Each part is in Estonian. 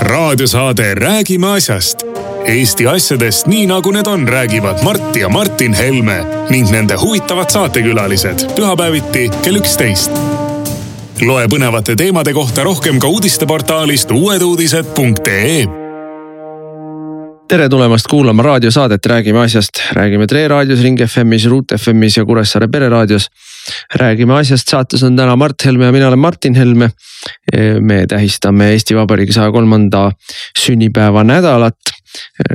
raadiosaade Räägime asjast. Eesti asjadest nii nagu need on, räägivad Mart ja Martin Helme ning nende huvitavad saatekülalised pühapäeviti kell üksteist. loe põnevate teemade kohta rohkem ka uudisteportaalist uueduudised.ee tere tulemast kuulama raadiosaadet Räägime asjast, räägime Tre raadios, Ring FM-is, Ruut FM-is ja Kuressaare pereraadios. Räägime asjast, saates on täna Mart Helme ja mina olen Martin Helme. me tähistame Eesti Vabariigi saja kolmanda sünnipäeva nädalat.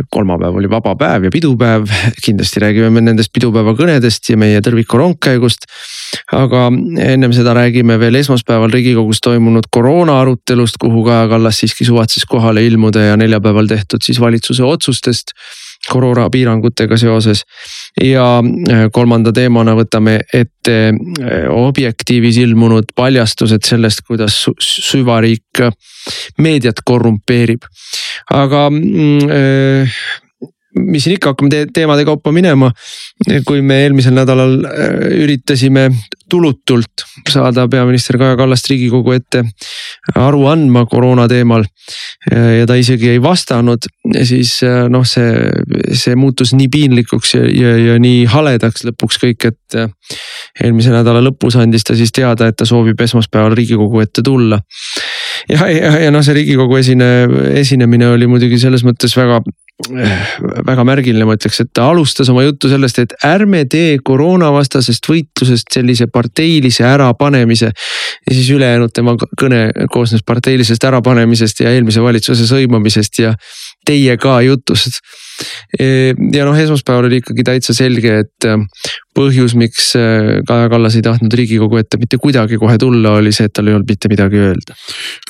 kolmapäev oli vaba päev ja pidupäev, kindlasti räägime me nendest pidupäeva kõnedest ja meie tõrviku rongkäigust aga ennem seda räägime veel esmaspäeval riigikogus toimunud koroona arutelust, kuhu Kaja Kallas siiski suvatses kohale ilmuda ja neljapäeval tehtud siis valitsuse otsustest koroonapiirangutega seoses. ja äh, kolmanda teemana võtame ette äh, Objektiivis ilmunud paljastused sellest, kuidas süvariik meediat korrumpeerib. aga mm, äh, mis siin ikka, hakkame te teemade kaupa minema. kui me eelmisel nädalal äh, üritasime tulutult saada peaminister Kaja Kallast riigikogu ette aru andma koroona teemal. Äh, ja ta isegi ei vastanud, siis äh, noh, see, see muutus nii piinlikuks ja, ja, ja nii haledaks lõpuks kõik, et. eelmise nädala lõpus andis ta siis teada, et ta soovib esmaspäeval riigikogu ette tulla. ja, ja, ja noh, see riigikogu esine, esinemine oli muidugi selles mõttes väga väga märgiline, ma ütleks, et ta alustas oma juttu sellest, et ärme tee koroonavastasest võitlusest sellise parteilise ärapanemise. ja siis ülejäänud tema kõne koosnes parteilisest ärapanemisest ja eelmise valitsuse sõimamisest ja teie ka jutust. ja noh, esmaspäeval oli ikkagi täitsa selge, et põhjus, miks äh, Kaja Kallas ei tahtnud riigikogu ette mitte kuidagi kohe tulla, oli see, et tal ei olnud mitte midagi öelda.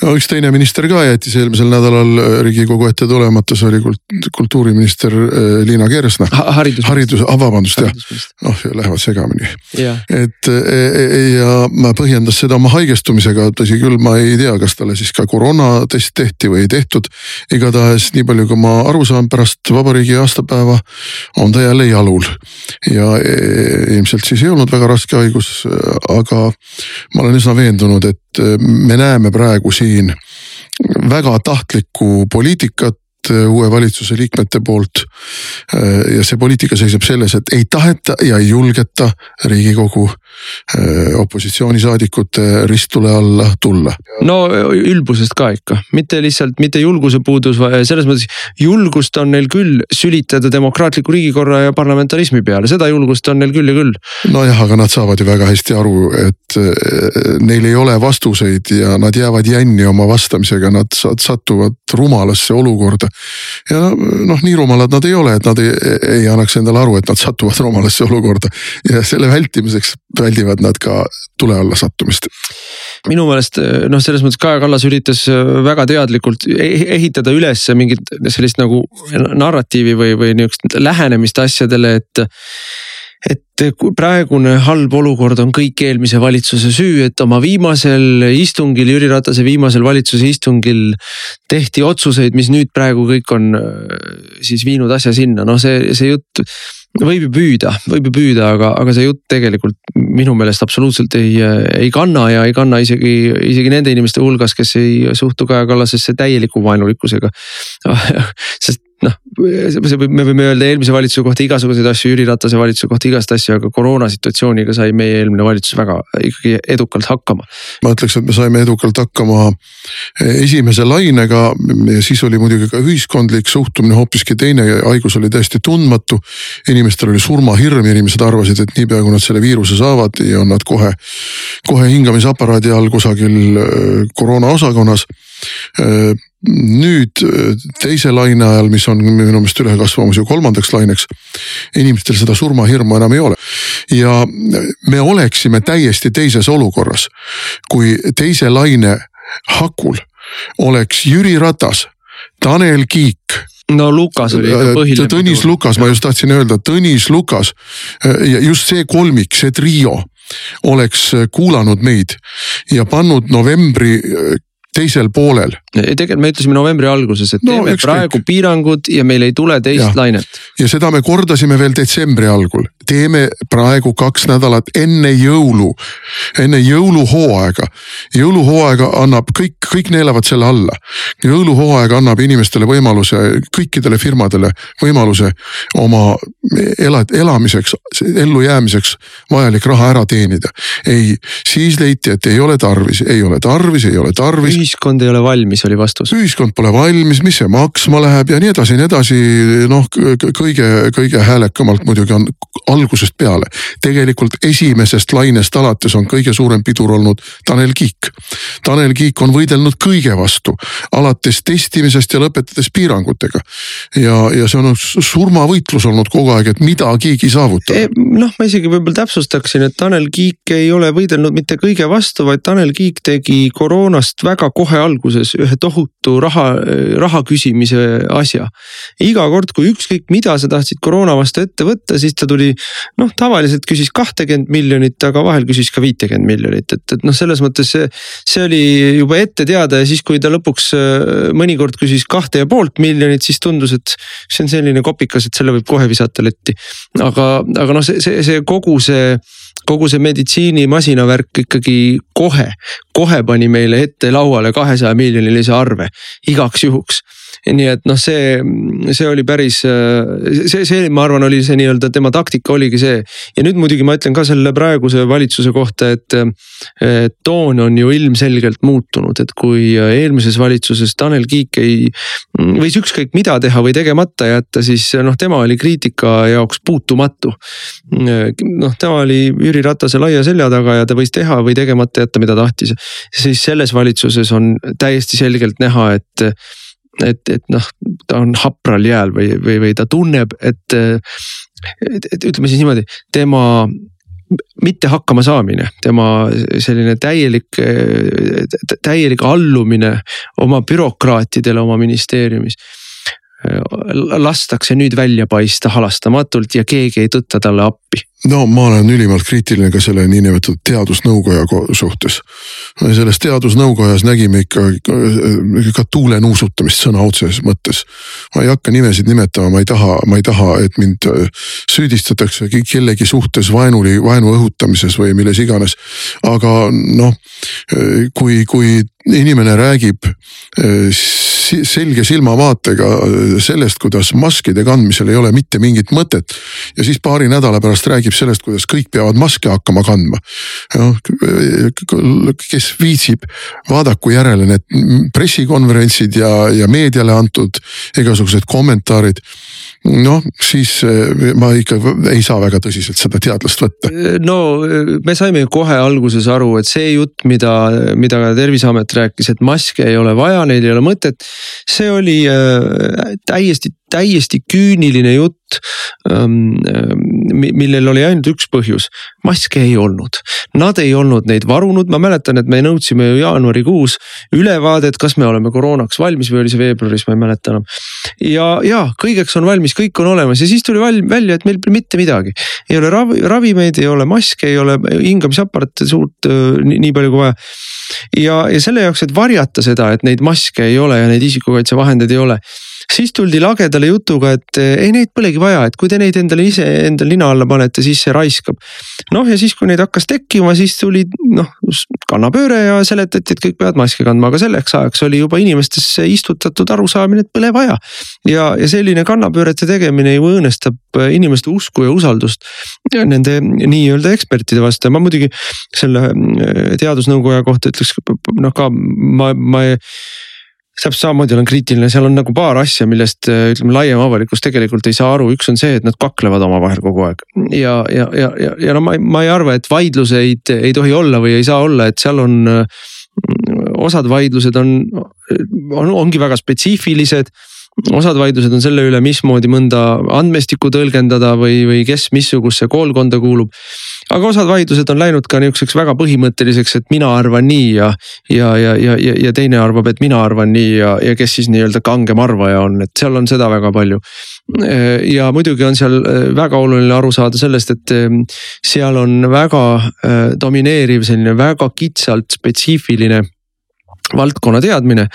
no üks teine minister ka jättis eelmisel nädalal äh, riigikogu ette tulemata, see oli kult, kultuuriminister äh, Liina Kersna ha. haridus. haridus, ah vabandust jah, noh lähevad segamini. et e, e, ja põhjendas seda oma haigestumisega, tõsi küll, ma ei tea, kas talle siis ka koroonatest tehti või ei tehtud. igatahes nii palju, kui ma aru saan, pärast vabariigi aastapäeva on ta jälle jalul. Ja e, ilmselt siis ei olnud väga raske haigus, aga ma olen üsna veendunud, et me näeme praegu siin väga tahtlikku poliitikat uue valitsuse liikmete poolt. Äh, ja see poliitika seisneb selles, et ei taheta ja ei julgeta riigikogu äh, opositsioonisaadikute risttule alla tulla. no ülbusest ka ikka, mitte lihtsalt, mitte julguse puudus, selles mõttes julgust on neil küll sülitada demokraatliku riigikorra ja parlamentarismi peale, seda julgust on neil küll ja küll. nojah, aga nad saavad ju väga hästi aru, et neil ei ole vastuseid ja nad jäävad jänni oma vastamisega, nad satuvad rumalasse olukorda ja noh, nii rumalad nad ei ole, et nad ei, ei annaks endale aru, et nad satuvad rumalasse olukorda. Ja selle vältimiseks väldivad nad ka tule alla sattumist. Minu meelest noh, selles mõttes Kaja Kallas üritas väga teadlikult e-, ehitada üles mingit sellist nagu narratiivi või, või niisugust lähenemist asjadele, et praegune halb olukord on kõik eelmise valitsuse süü, et oma viimasel istungil, Jüri Ratase viimasel valitsuse istungil tehti otsuseid, mis nüüd praegu kõik on siis viinud asja sinna, noh, see, see jutt võib ju püüda, võib ju püüda, aga, aga see jutt tegelikult minu meelest absoluutselt ei, ei kanna ja ei kanna isegi, isegi nende inimeste hulgas, kes ei suhtu Kaja Kallasesse täieliku vaenulikkusega. Sest noh, see võib, me võime öelda eelmise valitsuse kohta igasuguseid asju, Jüri Ratase valitsuse kohta igast asju, aga koroona situatsiooniga sai meie eelmine valitsus väga ikkagi edukalt hakkama. ma ütleks, et me saime edukalt hakkama esimese lainega ja siis oli muidugi ka ühiskondlik suhtumine hoopiski teine, haigus oli täiesti tundmatu. inimestel oli surmahirm, inimesed arvasid, et niipea kui nad selle viiruse saavad on nad kohe, kohe hingamisaparaadi all kusagil äh, koroona osakonnas äh, nüüd äh, teise laine ajal, mis on minu meelest üle kasvamas ju kolmandaks laineks. inimestel seda surmahirmu enam ei ole ja me oleksime täiesti teises olukorras, kui teise laine hakul oleks Jüri Ratas, Tanel Kiik no Lukas oli ikka põhiline. Tõnis Lukas, ma just tahtsin öelda, Tõnis Lukas ja just see kolmik, see trio oleks kuulanud meid ja pannud novembri teisel poolel. Tegelikult me ütlesime novembri alguses, et no, teeme praegu kõik. piirangud ja meil ei tule teist ja. lainet. ja seda me kordasime veel detsembri algul, teeme praegu kaks nädalat enne jõulu, enne jõuluhooaega. jõuluhooaega annab kõik, kõik neelavad selle alla. jõuluhooaeg annab inimestele võimaluse, kõikidele firmadele võimaluse oma ela, elamiseks, ellujäämiseks vajalik raha ära teenida. ei, siis leiti, et ei ole tarvis, ei ole tarvis, ei ole tarvis. ühiskond ei ole valmis, oli vastus. ühiskond pole valmis, mis see maksma läheb ja nii edasi ja nii edasi. noh, kõige, kõige häälekamalt muidugi on algusest peale. tegelikult esimesest lainest alates on kõige suurem pidur olnud Tanel Kiik. Tanel Kiik on võidelnud kõige vastu, alates testimisest ja lõpetades piirangutega. ja, ja see on surmavõitlus olnud kogu aeg, et midagigi saavutada. E, noh, ma isegi võib-olla täpsustaksin, et Tanel Kiik ei ole võidelnud mitte kõige vastu, vaid Tanel Kiik tegi koroonast väga kohe alguses ühe tohutu raha, raha küsimise asja. iga kord, kui ükskõik mida sa tahtsid koroona vastu ette võtta, siis ta tuli noh, tavaliselt küsis kahtekümmet miljonit, aga vahel küsis ka viitekümmet miljonit, et, et noh, selles mõttes see, see oli juba ette teada ja siis, kui ta lõpuks mõnikord küsis kahte ja poolt miljonit, siis tundus, et see on selline kopikas, et selle võib kohe visata letti. aga, aga noh, see, see, see kogu see kogu see meditsiinimasina värk ikkagi kohe, kohe pani meile ette lauale kahesaja miljonilise arve igaks juhuks nii et noh, see, see oli päris, see, see, ma arvan, oli see nii-öelda tema taktika oligi see. ja nüüd muidugi ma ütlen ka selle praeguse valitsuse kohta, et, et toon on ju ilmselgelt muutunud, et kui eelmises valitsuses Tanel Kiik ei, võis ükskõik mida teha või tegemata jätta, siis noh, tema oli kriitika jaoks puutumatu. noh, tema oli Jüri Ratase laia selja taga ja ta võis teha või tegemata jätta, mida tahtis. siis selles valitsuses on täiesti selgelt näha, et et, et noh, ta on hapral jääl või, või, või ta tunneb, et, et, et ütleme siis niimoodi, tema mitte hakkama saamine, tema selline täielik, täielik allumine oma bürokraatidele oma ministeeriumis lastakse nüüd välja paista halastamatult ja keegi ei tõtta talle appi no ma olen ülimalt kriitiline ka selle niinimetatud teadusnõukoja suhtes. Selles teadusnõukojas nägime ikka ka tuule nuusutamist sõna otseses mõttes. ma ei hakka nimesid nimetama, ma ei taha, ma ei taha, et mind süüdistatakse kellegi suhtes vaenuli, vaenu õhutamises või milles iganes. aga noh, kui, kui inimene räägib selge silmavaatega sellest, kuidas maskide kandmisel ei ole mitte mingit mõtet ja siis paari nädala pärast räägib räägib sellest, kuidas kõik peavad maske hakkama kandma. noh, kes viitsib, vaadaku järele need pressikonverentsid ja, ja meediale antud igasugused kommentaarid noh, siis eh, ma ikka ei saa väga tõsiselt seda teadlast võtta. no me saime ju kohe alguses aru, et see jutt, mida, mida terviseamet rääkis, et maske ei ole vaja, neil ei ole mõtet. see oli täiesti täiesti küüniline jutt, ähm, millel oli ainult üks põhjus, maske ei olnud. Nad ei olnud neid varunud, ma mäletan, et me nõudsime ju jaanuarikuus ülevaadet, kas me oleme koroonaks valmis või oli see veebruaris, ma ei mäleta enam. ja, ja kõigeks on valmis, kõik on olemas ja siis tuli välja, et meil mitte midagi. ei ole ravi, ravimeid, ei ole maske, ei ole hingamisaparaate suurt nii, nii palju kui vaja ja, ja selle jaoks, et varjata seda, et neid maske ei ole ja neid isikukaitsevahendeid ei ole siis tuldi lagedale jutuga, et ei, neid polegi vaja, et kui te neid endale ise endale nina alla panete, siis see raiskab. noh, ja siis, kui neid hakkas tekkima, siis tuli noh kannapööre ja seletati, et kõik peavad maski kandma, aga selleks ajaks oli juba inimestesse istutatud arusaamine, et pole vaja. ja, ja selline kannapöörete tegemine ju õõnestab inimeste usku ja usaldust nende nii-öelda ekspertide vastu ja ma muidugi selle eh, teadusnõukoja kohta ütleks noh ka ma, ma ei täpselt samamoodi olen kriitiline, seal on nagu paar asja, millest ütleme, laiem avalikkus tegelikult ei saa aru, üks on see, et nad kaklevad omavahel kogu aeg. ja, ja, ja, ja, ja no ma, ma ei arva, et vaidluseid ei tohi olla või ei saa olla, et seal on. osad vaidlused on, on, ongi väga spetsiifilised osad vaidlused on selle üle, mismoodi mõnda andmestikku tõlgendada või, või kes missugusesse koolkonda kuulub aga osad vaidlused on läinud ka nihukeseks väga põhimõtteliseks, et mina arvan nii ja, ja, ja, ja, ja, ja teine arvab, et mina arvan nii ja, ja kes siis nii-öelda kangem arvaja on, et seal on seda väga palju. ja muidugi on seal äh, väga oluline aru saada sellest, et ähm, seal on väga äh, domineeriv selline väga kitsalt spetsiifiline valdkonna teadmine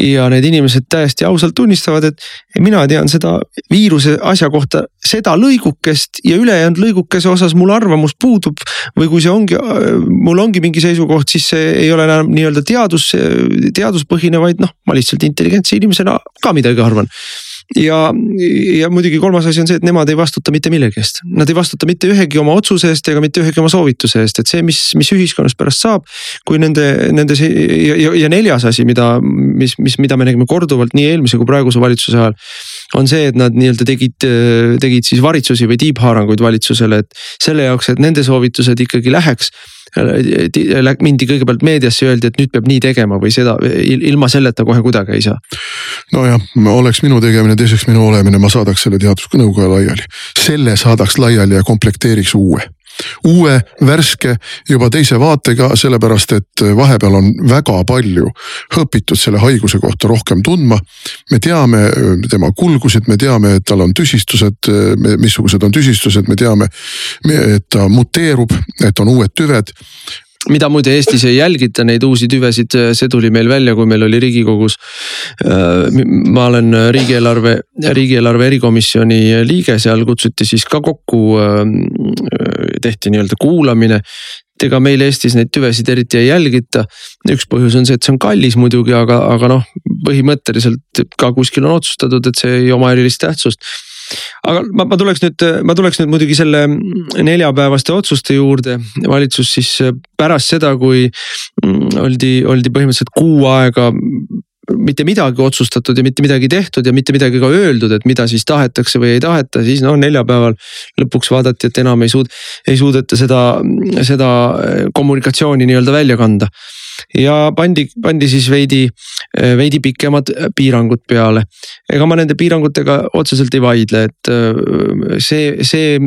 ja need inimesed täiesti ausalt tunnistavad, et mina tean seda viiruse asja kohta seda lõigukest ja ülejäänud lõigukese osas mul arvamus puudub. või kui see ongi, mul ongi mingi seisukoht, siis see ei ole enam nii-öelda teadus, teaduspõhine, vaid noh, ma lihtsalt intelligentse inimesena ka midagi arvan ja, ja muidugi kolmas asi on see, et nemad ei vastuta mitte millegi eest, nad ei vastuta mitte ühegi oma otsuse eest ega mitte ühegi oma soovituse eest, et see, mis, mis ühiskonnas pärast saab. kui nende, nende see ja, ja, ja neljas asi, mida, mis, mis, mida me nägime korduvalt nii eelmise kui praeguse valitsuse ajal on see, et nad nii-öelda tegid, tegid siis varitsusi või tiibhaaranguid valitsusele, et selle jaoks, et nende soovitused ikkagi läheks mindi kõigepealt meediasse, öeldi, et nüüd peab nii tegema või seda, ilma selleta kohe kuidagi ei saa. nojah, oleks minu tegemine, teiseks minu olemine, ma saadaks selle teadusnõukoja laiali. selle saadaks laiali ja komplekteeriks uue uue, värske, juba teise vaatega, sellepärast et vahepeal on väga palju õpitud selle haiguse kohta rohkem tundma. me teame tema kulgusid, me teame, et tal on tüsistused, missugused on tüsistused, me teame, et ta muteerub, et on uued tüved mida muide Eestis ei jälgita, neid uusi tüvesid, see tuli meil välja, kui meil oli riigikogus. ma olen riigieelarve, riigieelarve erikomisjoni liige, seal kutsuti siis ka kokku, tehti nii-öelda kuulamine ega meil Eestis neid tüvesid eriti ei jälgita. üks põhjus on see, et see on kallis muidugi, aga, aga noh, põhimõtteliselt ka kuskil on otsustatud, et see ei oma erilist tähtsust aga ma, ma tuleks nüüd, ma tuleks nüüd muidugi selle neljapäevaste otsuste juurde. valitsus siis pärast seda, kui mm, oldi, oldi põhimõtteliselt kuu aega mitte midagi otsustatud ja mitte midagi tehtud ja mitte midagi ka öeldud, et mida siis tahetakse või ei taheta, siis noh, neljapäeval lõpuks vaadati, et enam ei suud-, ei suudeta seda, seda kommunikatsiooni nii-öelda välja kanda ja pandi, pandi siis veidi, veidi pikemad piirangud peale. ega ma nende piirangutega otseselt ei vaidle, et äh, see, see,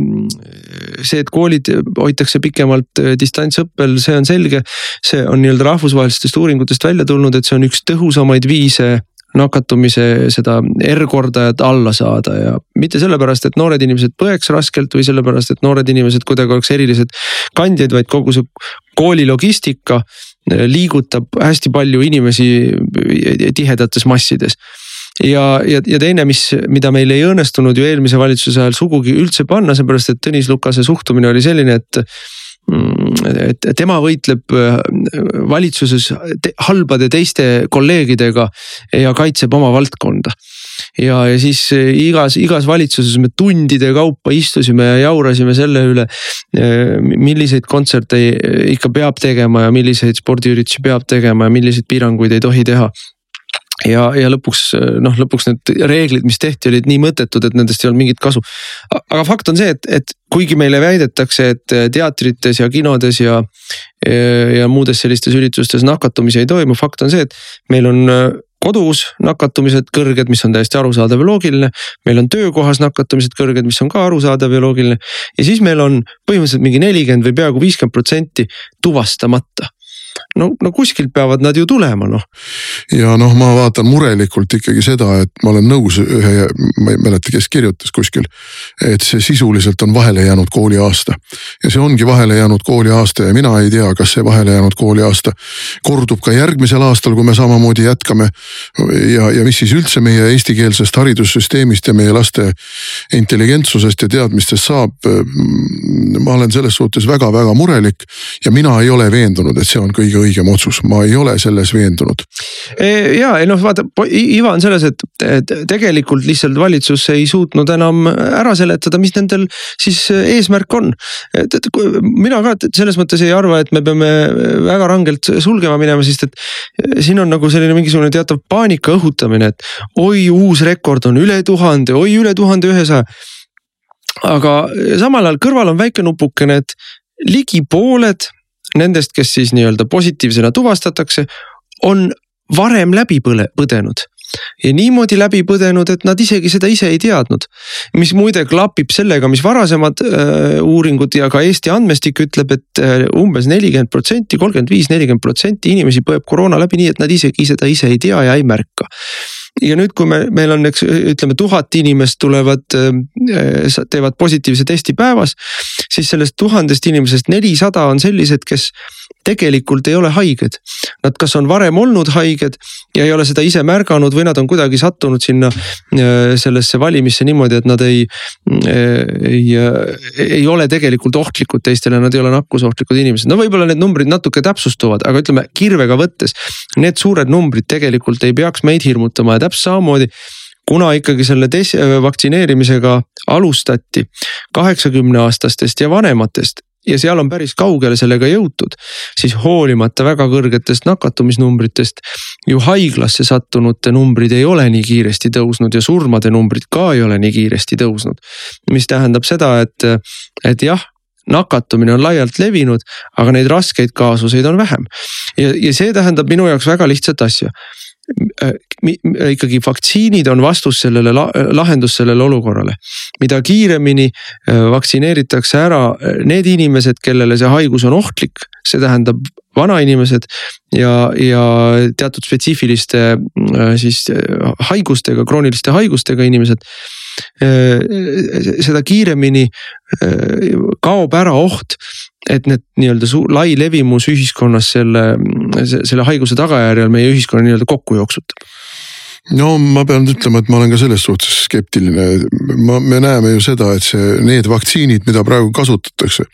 see, et koolid hoitakse pikemalt distantsõppel, see on selge. see on nii-öelda rahvusvahelistest uuringutest välja tulnud, et see on üks tõhusamaid viise nakatumise seda R-kordajat alla saada ja mitte sellepärast, et noored inimesed põeks raskelt või sellepärast, et noored inimesed kuidagi oleks erilised kandjad, vaid kogu see kooli logistika liigutab hästi palju inimesi tihedates massides. Ja, ja, ja teine, mis, mida meil ei õnnestunud ju eelmise valitsuse ajal sugugi üldse panna, seepärast et Tõnis Lukase suhtumine oli selline, et tema võitleb äh, valitsuses halbade teiste kolleegidega ja kaitseb oma valdkonda ja, ja siis eh, igas, igas valitsuses me tundide kaupa istusime ja jaurasime selle üle. Eh, milliseid kontserte ikka peab tegema ja milliseid spordiüritusi peab tegema ja milliseid piiranguid ei tohi teha ja, ja lõpuks noh, lõpuks need reeglid, mis tehti, olid nii mõttetud, et nendest ei olnud mingit kasu. aga fakt on see, et, et kuigi meile väidetakse, et teatrites ja kinodes ja, ja muudes sellistes üritustes nakatumisi ei toimu, fakt on see, et meil on kodus nakatumised kõrged, mis on täiesti arusaadav ja loogiline. meil on töökohas nakatumised kõrged, mis on ka arusaadav ja loogiline. ja siis meil on põhimõtteliselt mingi nelikümmend või peaaegu viiskümmend protsenti tuvastamata no, no kuskilt peavad nad ju tulema, noh. ja noh, ma vaatan murelikult ikkagi seda, et ma olen nõus ühe, ma ei mäleta, kes kirjutas kuskil. et see sisuliselt on vahele jäänud kooliaasta ja see ongi vahele jäänud kooliaasta ja mina ei tea, kas see vahele jäänud kooliaasta kordub ka järgmisel aastal, kui me samamoodi jätkame. ja, ja mis siis üldse meie eestikeelsest haridussüsteemist ja meie laste intelligentsusest ja teadmistest saab. ma olen selles suhtes väga-väga murelik ja mina ei ole veendunud, et see on kõige õigem otsus, ma ei ole selles veendunud. E, ja ei noh, vaata iva on selles, et, tegelikult lihtsalt valitsus ei suutnud enam ära seletada, mis nendel siis eesmärk on. et, et mina ka selles mõttes ei arva, et me peame väga rangelt sulgema minema, sest et siin on nagu selline mingisugune teatav paanika õhutamine, et oi, uus rekord on üle tuhande, oi üle tuhande ühesaja aga samal ajal kõrval on väike nupukene, et ligi pooled nendest, kes siis nii-öelda positiivsena tuvastatakse, on varem läbi põle, põdenud ja niimoodi läbi põdenud, et nad isegi seda ise ei teadnud. mis muide klapib sellega, mis varasemad äh, uuringud ja ka Eesti andmestik ütleb, et äh, umbes nelikümmend protsenti, kolmkümmend viis, nelikümmend protsenti inimesi põeb koroona läbi nii, et nad isegi seda ise ei tea ja ei märka ja nüüd, kui me, meil on, eks ütleme, tuhat inimest tulevad, teevad positiivse testi päevas. siis sellest tuhandest inimesest nelisada on sellised, kes tegelikult ei ole haiged. Nad kas on varem olnud haiged ja ei ole seda ise märganud või nad on kuidagi sattunud sinna äh, sellesse valimisse niimoodi, et nad ei, äh, ei, äh, ei ole tegelikult ohtlikud teistele, nad ei ole nakkusohtlikud inimesed. no võib-olla need numbrid natuke täpsustuvad, aga ütleme kirvega võttes, need suured numbrid tegelikult ei peaks meid hirmutama ja täpselt samamoodi kuna ikkagi selle tes-, vaktsineerimisega alustati kaheksakümne aastastest ja vanematest ja seal on päris kaugele sellega jõutud, siis hoolimata väga kõrgetest nakatumisnumbritest ju haiglasse sattunute numbrid ei ole nii kiiresti tõusnud ja surmade numbrid ka ei ole nii kiiresti tõusnud. mis tähendab seda, et, et jah nakatumine on laialt levinud, aga neid raskeid kaasuseid on vähem. ja, ja see tähendab minu jaoks väga lihtsat asja Äh, ikkagi vaktsiinid on vastus sellele lahendus sellele olukorrale. mida kiiremini äh, vaktsineeritakse ära äh, need inimesed, kellele see haigus on ohtlik, see tähendab vanainimesed ja, ja teatud spetsiifiliste siis haigustega, krooniliste haigustega inimesed seda kiiremini kaob ära oht, et need nii-öelda lai levimus ühiskonnas selle, selle haiguse tagajärjel meie ühiskonna nii-öelda kokku jooksutab no ma pean ütlema, et ma olen ka selles suhtes skeptiline, ma, me näeme ju seda, et see, need vaktsiinid, mida praegu kasutatakse.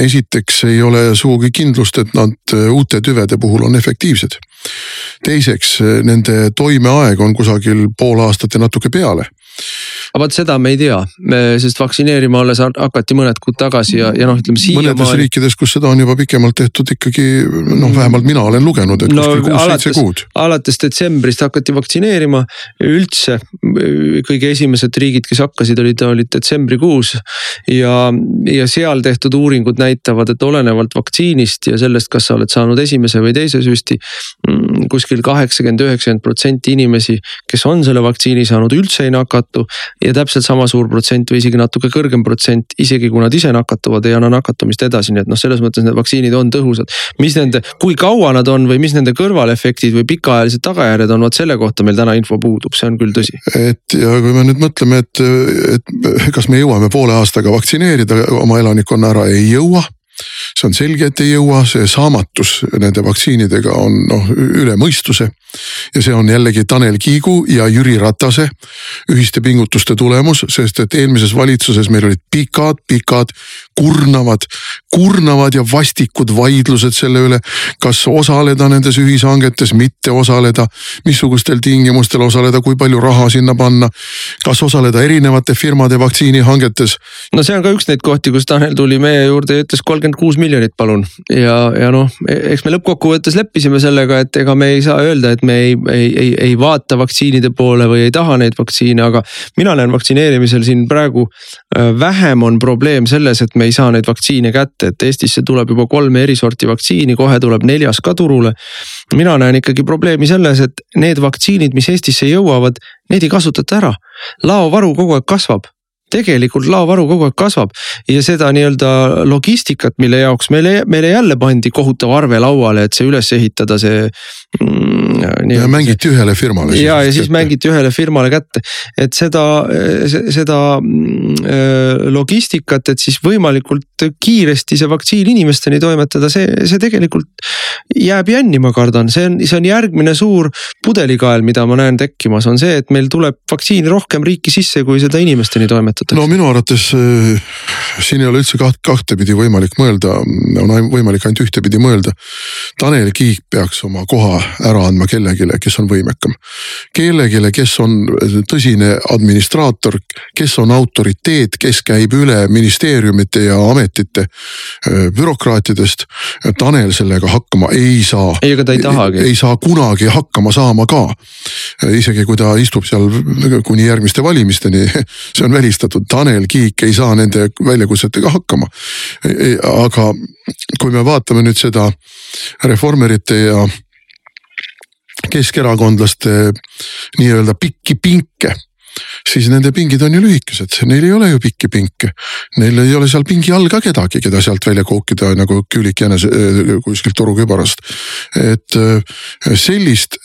esiteks ei ole sugugi kindlust, et nad uute tüvede puhul on efektiivsed. teiseks, nende toimeaeg on kusagil pool aastat ja natuke peale aga vot seda me ei tea, sest vaktsineerima alles hakati mõned kuud tagasi ja, ja noh, ütleme siiamaani. mõnedes riikides, kus seda on juba pikemalt tehtud ikkagi noh, vähemalt mina olen lugenud, et no, kuskil kuus-seitse kuud. alates detsembrist hakati vaktsineerima üldse kõige esimesed riigid, kes hakkasid, olid, olid detsembrikuus. ja, ja seal tehtud uuringud näitavad, et olenevalt vaktsiinist ja sellest, kas sa oled saanud esimese või teise süsti. Mm, kuskil kaheksakümmend, üheksakümmend protsenti inimesi, kes on selle vaktsiini saanud, üldse ei nakatu ja täpselt sama suur protsent või isegi natuke kõrgem protsent, isegi kui nad ise nakatuvad, ei anna nakatumist edasi, nii et noh, selles mõttes need vaktsiinid on tõhusad. mis nende, kui kaua nad on või mis nende kõrvalefektid või pikaajalised tagajärjed on, vot selle kohta meil täna info puudub, see on küll tõsi. et ja kui me nüüd mõtleme, et, et kas me jõuame poole aastaga vaktsineerida oma elanikkonna ära, ei jõua see on selge, et ei jõua, see saamatus nende vaktsiinidega on noh üle mõistuse. ja see on jällegi Tanel Kiigu ja Jüri Ratase ühiste pingutuste tulemus, sest et eelmises valitsuses meil olid pikad-pikad kurnavad, kurnavad ja vastikud vaidlused selle üle, kas osaleda nendes ühishangetes, mitte osaleda, missugustel tingimustel osaleda, kui palju raha sinna panna, kas osaleda erinevate firmade vaktsiinihangetes. no see on ka üks neid kohti, kus Tanel tuli meie juurde ja ütles kolmkümmend kuus miljonit, palun. ja, ja noh, eks me lõppkokkuvõttes leppisime sellega, et ega me ei saa öelda, et me ei, ei, ei, ei vaata vaktsiinide poole või ei taha neid vaktsiine, aga mina näen vaktsineerimisel siin praegu äh, vähem on probleem selles, et me ei saa neid vaktsiine kätte, et Eestisse tuleb juba kolme eri sorti vaktsiini, kohe tuleb neljas ka turule. mina näen ikkagi probleemi selles, et need vaktsiinid, mis Eestisse jõuavad, neid ei kasutata ära. laovaru kogu aeg kasvab tegelikult laovaru kogu aeg kasvab ja seda nii-öelda logistikat, mille jaoks meile, meile jälle pandi kohutav arve lauale, et see üles ehitada, see mm,. ja mängiti ühele firmale. ja, ja siis mängiti ühele firmale kätte, et seda, seda mm, äh, logistikat, et siis võimalikult kiiresti see vaktsiin inimesteni toimetada, see, see tegelikult jääb jänni, ma kardan, see on, see on järgmine suur pudelikael, mida ma näen tekkimas, on see, et meil tuleb vaktsiini rohkem riiki sisse, kui seda inimesteni toimetada toimetatakse? no minu arvates äh, siin ei ole üldse kaht, kahtepidi võimalik mõelda, on võimalik ainult ühtepidi mõelda. Tanel Kiik peaks oma koha ära andma kellelegi, kes on võimekam. kellelegi, kes on tõsine administraator, kes on autoriteet, kes käib üle ministeeriumite ja ametite äh, bürokraatidest. Tanel sellega hakkama ei saa. ei, ega ta ei tahagi. ei saa kunagi hakkama saama ka. isegi kui ta istub seal kuni järgmiste valimisteni, see on välistatud õnnestutud, Tanel Kiik ei saa nende väljakutsetega hakkama. E, e, aga kui me vaatame nüüd seda reformerite ja keskerakondlaste nii-öelda pikki pinke siis nende pingid on ju lühikesed, neil ei ole ju pikki pinke. Neil ei ole seal pingi all ka kedagi, keda sealt välja kookida nagu küülik jänese kuskilt torukübarast. et sellist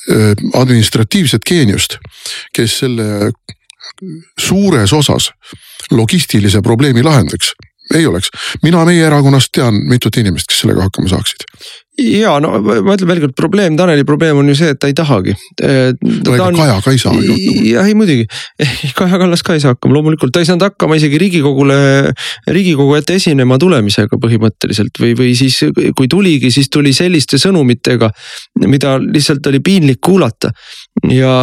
administratiivset geeniust, kes selle suures osas logistilise probleemi lahendaks ei oleks, mina meie erakonnast tean mitut inimest, kes sellega hakkama saaksid ja no ma ütlen veel kord, probleem, Taneli probleem on ju see, et ta ei tahagi. no ega on... Kaja ka ei saa ju. jah, ei muidugi, Kaja Kallas ka ei saa hakkama, loomulikult ta ei saanud hakkama isegi riigikogule, riigikogu ette esinema tulemisega põhimõtteliselt või, või siis kui tuligi, siis tuli selliste sõnumitega, mida lihtsalt oli piinlik kuulata. Ja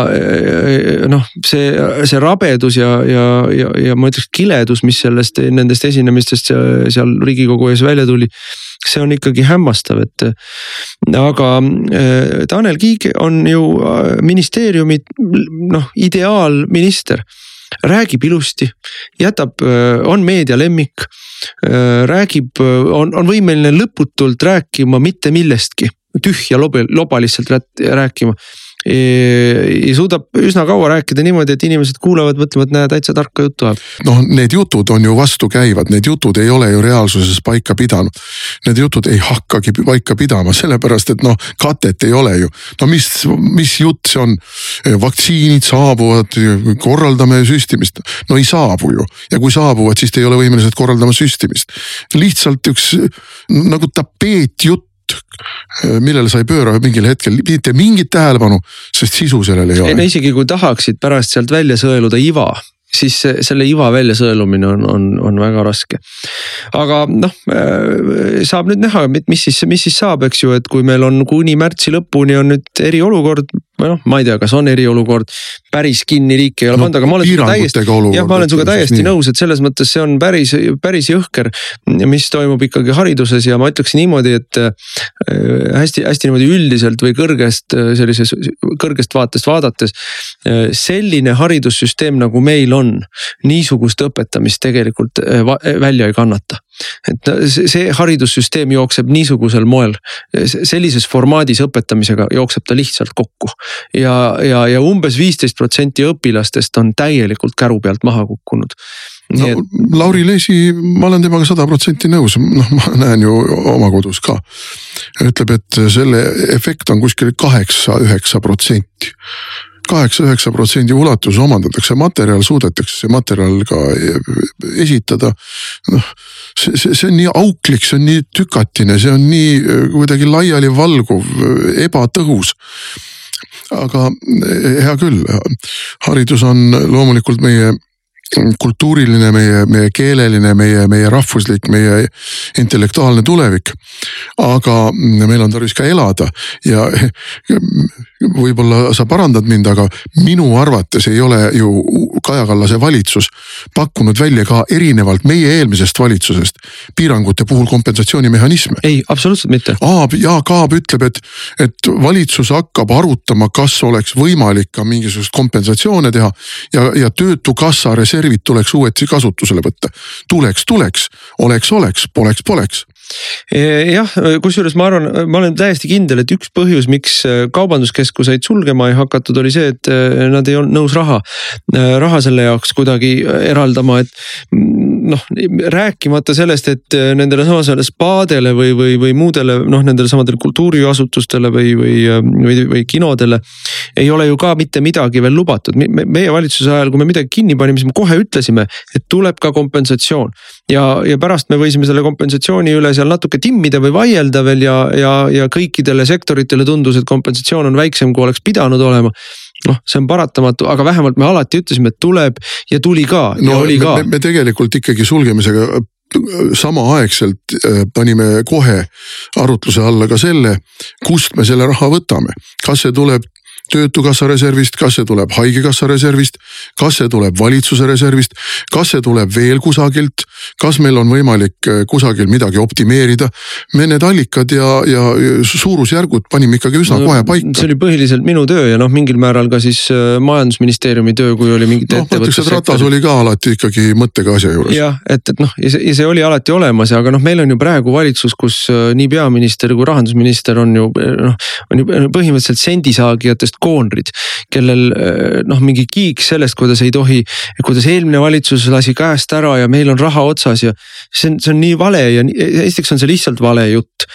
noh, see, see rabedus ja, ja, ja, ja ma ütleks kiledus, mis sellest, nendest esinemistest seal riigikogu ees välja tuli see on ikkagi hämmastav, et aga äh, Tanel Kiik on ju ministeeriumi noh, ideaalminister. Räägib ilusti, jätab, on meedia lemmik, räägib, on, on võimeline lõputult rääkima mitte millestki, tühja loba, loba lihtsalt rääkima ja suudab üsna kaua rääkida niimoodi, et inimesed kuulavad, mõtlevad, näe täitsa tarka juttu ajab. noh, need jutud on ju vastukäivad, need jutud ei ole ju reaalsuses paika pidanud. Need jutud ei hakkagi paika pidama, sellepärast et noh, katet ei ole ju. no mis, mis jutt see on? vaktsiinid saabuvad, korraldame süstimist. no ei saabu ju ja kui saabuvad, siis te ei ole võimelised korraldama süstimist. lihtsalt üks nagu tapeetjutt millele sa ei pööra mingil hetkel mitte mingit tähelepanu, sest sisu sellel ei ole. ei no isegi kui tahaksid pärast sealt välja sõeluda iva siis selle iva väljasõelumine on, on, on väga raske. aga noh, äh, saab nüüd näha, mis siis, mis siis saab, eks ju, et kui meil on kuni märtsi lõpuni on nüüd eriolukord või noh, ma ei tea, kas on eriolukord, päris kinni riiki ei ole no, pandud, aga ma olen sinuga täiesti, jah, ma olen sinuga täiesti nõus, et selles mõttes see on päris, päris jõhker. mis toimub ikkagi hariduses ja ma ütleks niimoodi, et hästi-hästi äh, niimoodi üldiselt või kõrgest äh, sellises, kõrgest vaatest vaadates. selline haridussüsteem nagu meil on, niisugust õpetamist tegelikult välja ei kannata et see haridussüsteem jookseb niisugusel moel, sellises formaadis õpetamisega jookseb ta lihtsalt kokku. ja, ja, ja umbes viisteist protsenti õpilastest on täielikult käru pealt maha kukkunud. no et... Lauri Leesi, ma olen temaga sada protsenti nõus, noh, ma näen ju oma kodus ka. ütleb, et selle efekt on kuskil kaheksa, üheksa protsenti kaheksa-üheksa protsendi ulatuses omandatakse materjal, suudetakse see materjal ka esitada. noh, see, see, see on nii auklik, see on nii tükatine, see on nii äh, kuidagi laialivalguv, äh, ebatõhus. Aga äh, hea küll, haridus on loomulikult meie kultuuriline, meie, meie keeleline, meie, meie rahvuslik, meie intellektuaalne tulevik. aga meil on tarvis ka elada ja võib-olla sa parandad mind, aga minu arvates ei ole ju Kaja Kallase valitsus pakkunud välja ka erinevalt meie eelmisest valitsusest piirangute puhul kompensatsioonimehhanisme. ei, absoluutselt mitte. Aab, Jaak Aab ütleb, et, et valitsus hakkab arutama, kas oleks võimalik ka mingisugust kompensatsioone teha ja, ja töötukassa reservid tuleks uuesti kasutusele võtta. tuleks, tuleks, oleks, oleks, poleks, poleks jah, kusjuures ma arvan, ma olen täiesti kindel, et üks põhjus, miks äh, kaubanduskeskuseid sulgema ei hakatud, oli see, et äh, nad ei olnud nõus raha, raha selle jaoks kuidagi eraldama, et noh, rääkimata sellest, et äh, nendele samasele spaadele või, või, või muudele noh, nendele samadele kultuuriasutustele või, või, äh, või, või kinodele. ei ole ju ka mitte midagi veel lubatud me,, meie valitsuse ajal, kui me midagi kinni panime, siis me kohe ütlesime, et tuleb ka kompensatsioon. ja, ja pärast me võisime selle kompensatsiooni üle seal natuke timmida või vaielda veel ja, ja, ja kõikidele sektoritele tundus, et kompensatsioon on väiksem, kui oleks pidanud olema noh, see on paratamatu, aga vähemalt me alati ütlesime, et tuleb ja tuli ka no, ja oli me, ka. me tegelikult ikkagi sulgemisega äh, samaaegselt äh, panime kohe arutluse alla ka selle, kust me selle raha võtame. kas see tuleb töötukassa reservist, kas see tuleb haigekassa reservist, kas see tuleb valitsuse reservist, kas see tuleb veel kusagilt, kas meil on võimalik äh, kusagil midagi optimeerida. me need allikad ja, ja suurusjärgud panime ikkagi üsna no, kohe paika. see oli põhiliselt minu töö ja noh, mingil määral ka siis äh, majandusministeeriumi töö, kui oli mingite no, ettevõtlussektorid. ratas oli ka alati ikkagi mõttega asja juures. jah, et, et noh, ja see, ja see oli alati olemas, aga noh, meil on ju praegu valitsus, kus äh, nii peaminister kui rahandusminister on ju noh, on ju põhimõtteliselt sendisaagijatest koonrid. kellel noh, mingi kiik sellest, kuidas ei tohi, kuidas eelmine valitsus lasi käest ära ja meil on raha otsas ja. see on, see on nii vale ja esiteks on see lihtsalt vale jutt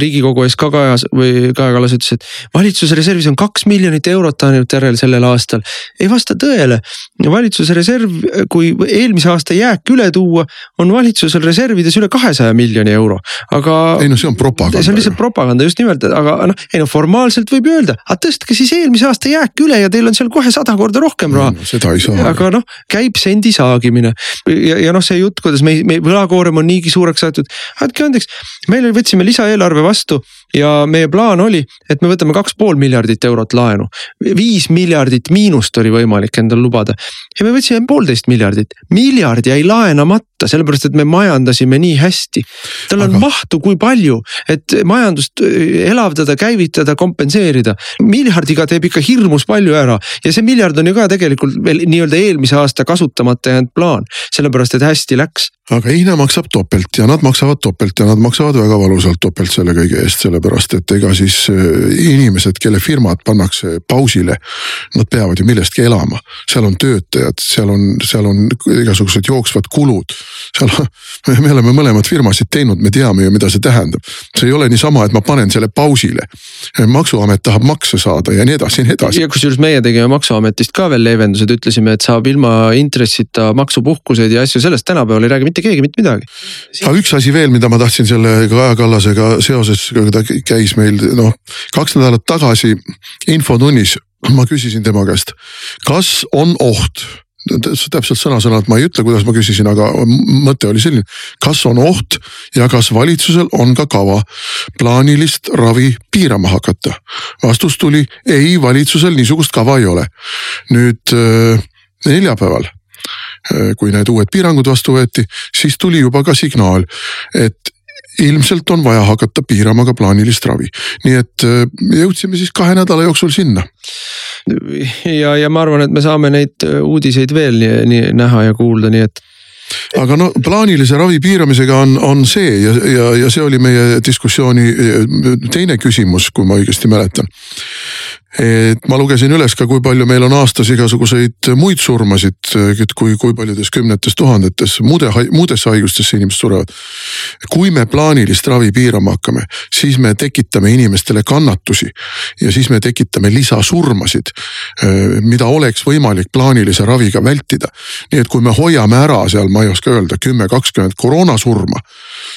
riigikogu ees ka Kajas või Kaja Kallas ütles, et valitsuse reservis on kaks miljonit eurot ainult järel sellel aastal. ei vasta tõele, valitsuse reserv, kui eelmise aasta jääk üle tuua, on valitsusel reservides üle kahesaja miljoni euro, aga. ei no see on propaganda. see on lihtsalt propaganda just nimelt, aga noh, ei no formaalselt võib öelda, aga tõstke siis eelmise aasta jääk üle ja teil on seal kohe sada korda rohkem raha no,. seda ei saa. aga noh, käib sendi saagimine ja, ja noh, see jutt, kuidas me, me võlakoorem on niigi suureks aetud, andke andeks, meil võtsime lisaeelarve vastu ja meie plaan oli, et me võtame kaks pool miljardit eurot laenu. viis miljardit miinust oli võimalik endal lubada. Ja me võtsime poolteist miljardit, miljard jäi laenamata, sellepärast et me majandasime nii hästi. tal on Aga... mahtu kui palju, et majandust äh, elavdada, käivitada, kompenseerida. miljardiga teeb ikka hirmus palju ära ja see miljard on ju ka tegelikult veel nii-öelda eelmise aasta kasutamata jäänud plaan, sellepärast et hästi läks aga Hiina maksab topelt ja nad maksavad topelt ja nad maksavad väga valusalt topelt selle kõige eest, sellepärast et ega siis äh, inimesed, kelle firmad pannakse pausile. Nad peavad ju millestki elama, seal on töötajad, seal on, seal on igasugused jooksvad kulud. Seal, me oleme mõlemad firmasid teinud, me teame ju, mida see tähendab. see ei ole niisama, et ma panen selle pausile. maksuamet tahab makse saada ja nii edasi ja nii edasi. ja kusjuures meie tegime maksuametist ka veel leevendused, ütlesime, et saab ilma intressita maksupuhkused ja asju, sellest tänapäeval ei räägi mitte keegi mitte midagi. aga üks asi veel, mida ma tahtsin selle Kaja Kallasega seoses, kui ta käis meil noh, kaks nädalat tagasi infotunnis, ma küsisin tema käest, kas on oht täpselt sõna-sõnalt ma ei ütle, kuidas ma küsisin, aga mõte oli selline. kas on oht ja kas valitsusel on ka kava plaanilist ravi piirama hakata? vastus tuli ei, valitsusel niisugust kava ei ole. nüüd äh, neljapäeval Äh, kui need uued piirangud vastu võeti, siis tuli juba ka signaal, et ilmselt on vaja hakata piirama ka plaanilist ravi. nii et äh, jõudsime siis kahe nädala jooksul sinna. ja, ja ma arvan, et me saame neid äh, uudiseid veel nii, nii näha ja kuulda, nii et aga no plaanilise ravi piiramisega on, on see ja, ja, ja see oli meie diskussiooni teine küsimus, kui ma õigesti mäletan et ma lugesin üles ka, kui palju meil on aastas igasuguseid muid surmasid, et kui, kui paljudes kümnetes tuhandetes muude, muudesse haigustesse inimesed surevad. kui me plaanilist ravi piirama hakkame, siis me tekitame inimestele kannatusi ja siis me tekitame lisasurmasid, mida oleks võimalik plaanilise raviga vältida. nii et kui me hoiame ära seal, ma ei oska öelda, kümme, kakskümmend koroonasurma,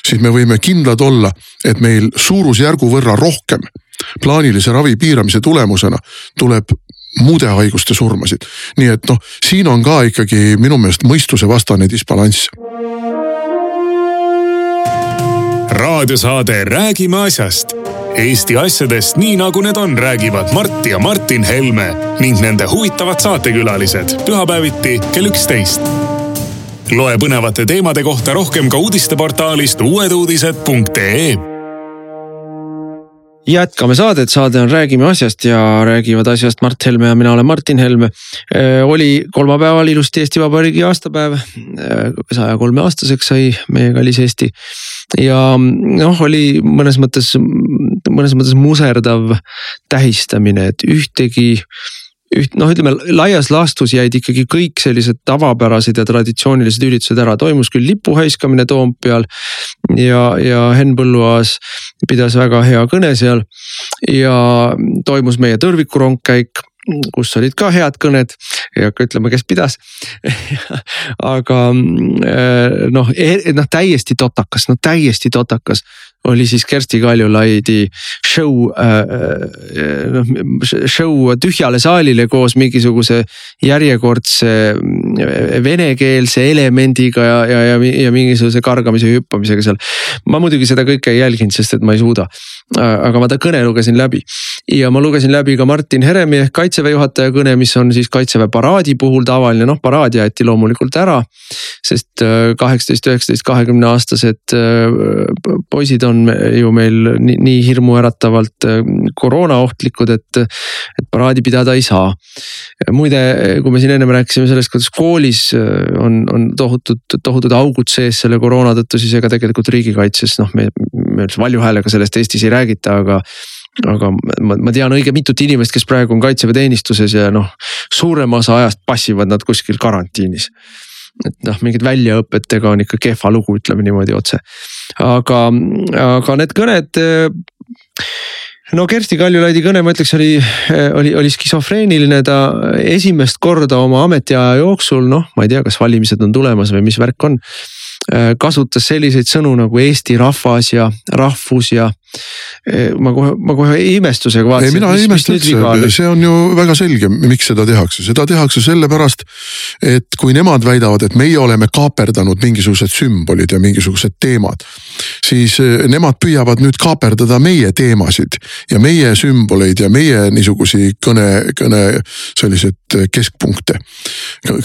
siis me võime kindlad olla, et meil suurusjärgu võrra rohkem plaanilise ravi piiramise tulemusena tuleb muude haiguste surmasid. nii et noh, siin on ka ikkagi minu meelest mõistusevastane disbalanss. raadiosaade Räägime asjast. Eesti asjadest nii nagu need on, räägivad Mart ja Martin Helme ning nende huvitavad saatekülalised pühapäeviti kell üksteist. Loe põnevate teemade kohta rohkem ka uudisteportaalist uueduudised.ee jätkame saadet, saade on Räägime asjast ja räägivad asjast Mart Helme ja mina olen Martin Helme. Äh, oli kolmapäeval ilusti Eesti Vabariigi aastapäev. Äh, saja kolme aastaseks sai meie kallis Eesti. ja noh, oli mõnes mõttes, mõnes mõttes muserdav tähistamine, et ühtegi üht noh, ütleme laias laastus jäid ikkagi kõik sellised tavapärased ja traditsioonilised üritused ära, toimus küll lipu haiskamine Toompeal. ja, ja Henn Põlluaas pidas väga hea kõne seal. Ja toimus meie tõrvikurongkäik kus olid ka head kõned, ei hakka ütlema, kes pidas. Aga äh, noh, e-, noh täiesti totakas, no täiesti totakas oli siis Kersti Kaljulaidi show äh,, äh noh show tühjale saalile koos mingisuguse järjekordse äh, venekeelse elemendiga ja, ja, ja, ja mingisuguse kargamise hüppamisega seal. ma muidugi seda kõike ei jälginud, sest et ma ei suuda. Äh, aga ma ta kõne lugesin läbi ja ma lugesin läbi ka Martin Heremi ehk kaitseväe juhataja kõne, mis on siis kaitseväe paraadi puhul tavaline, noh paraad jäeti loomulikult ära. sest kaheksateist, üheksateist, kahekümne aastased poisid on ju meil nii, nii hirmuäratavalt äh, koroonaohtlikud, et, et paraadi pidada ei saa. muide, kui me siin ennem rääkisime sellest, kuidas koolis äh, on, on tohutud, tohutud augud sees selle koroona tõttu, siis ega tegelikult riigikaitses noh, me, me valju häälega sellest Eestis ei räägita, aga aga ma, ma tean õige mitut inimest, kes praegu on kaitseväeteenistuses ja noh, suurema osa ajast passivad nad kuskil karantiinis et noh, mingit väljaõpetega on ikka kehva lugu, ütleme niimoodi otse. aga, aga need kõned no Kersti Kaljulaidi kõne, ma ütleks, oli, oli, oli skisofreeniline, ta esimest korda oma ametiaja jooksul, noh, ma ei tea, kas valimised on tulemas või mis värk on. kasutas selliseid sõnu nagu eesti rahvas ja rahvus ja ma kohe, ma kohe imestusega vaatasin. ei, mina ei imesta üldse, see on ju väga selge, miks seda tehakse, seda tehakse sellepärast. et kui nemad väidavad, et meie oleme kaaperdanud mingisugused sümbolid ja mingisugused teemad. siis eh, nemad püüavad nüüd kaaperdada meie teemasid ja meie sümboleid ja meie niisugusi kõne, kõne selliseid keskpunkte.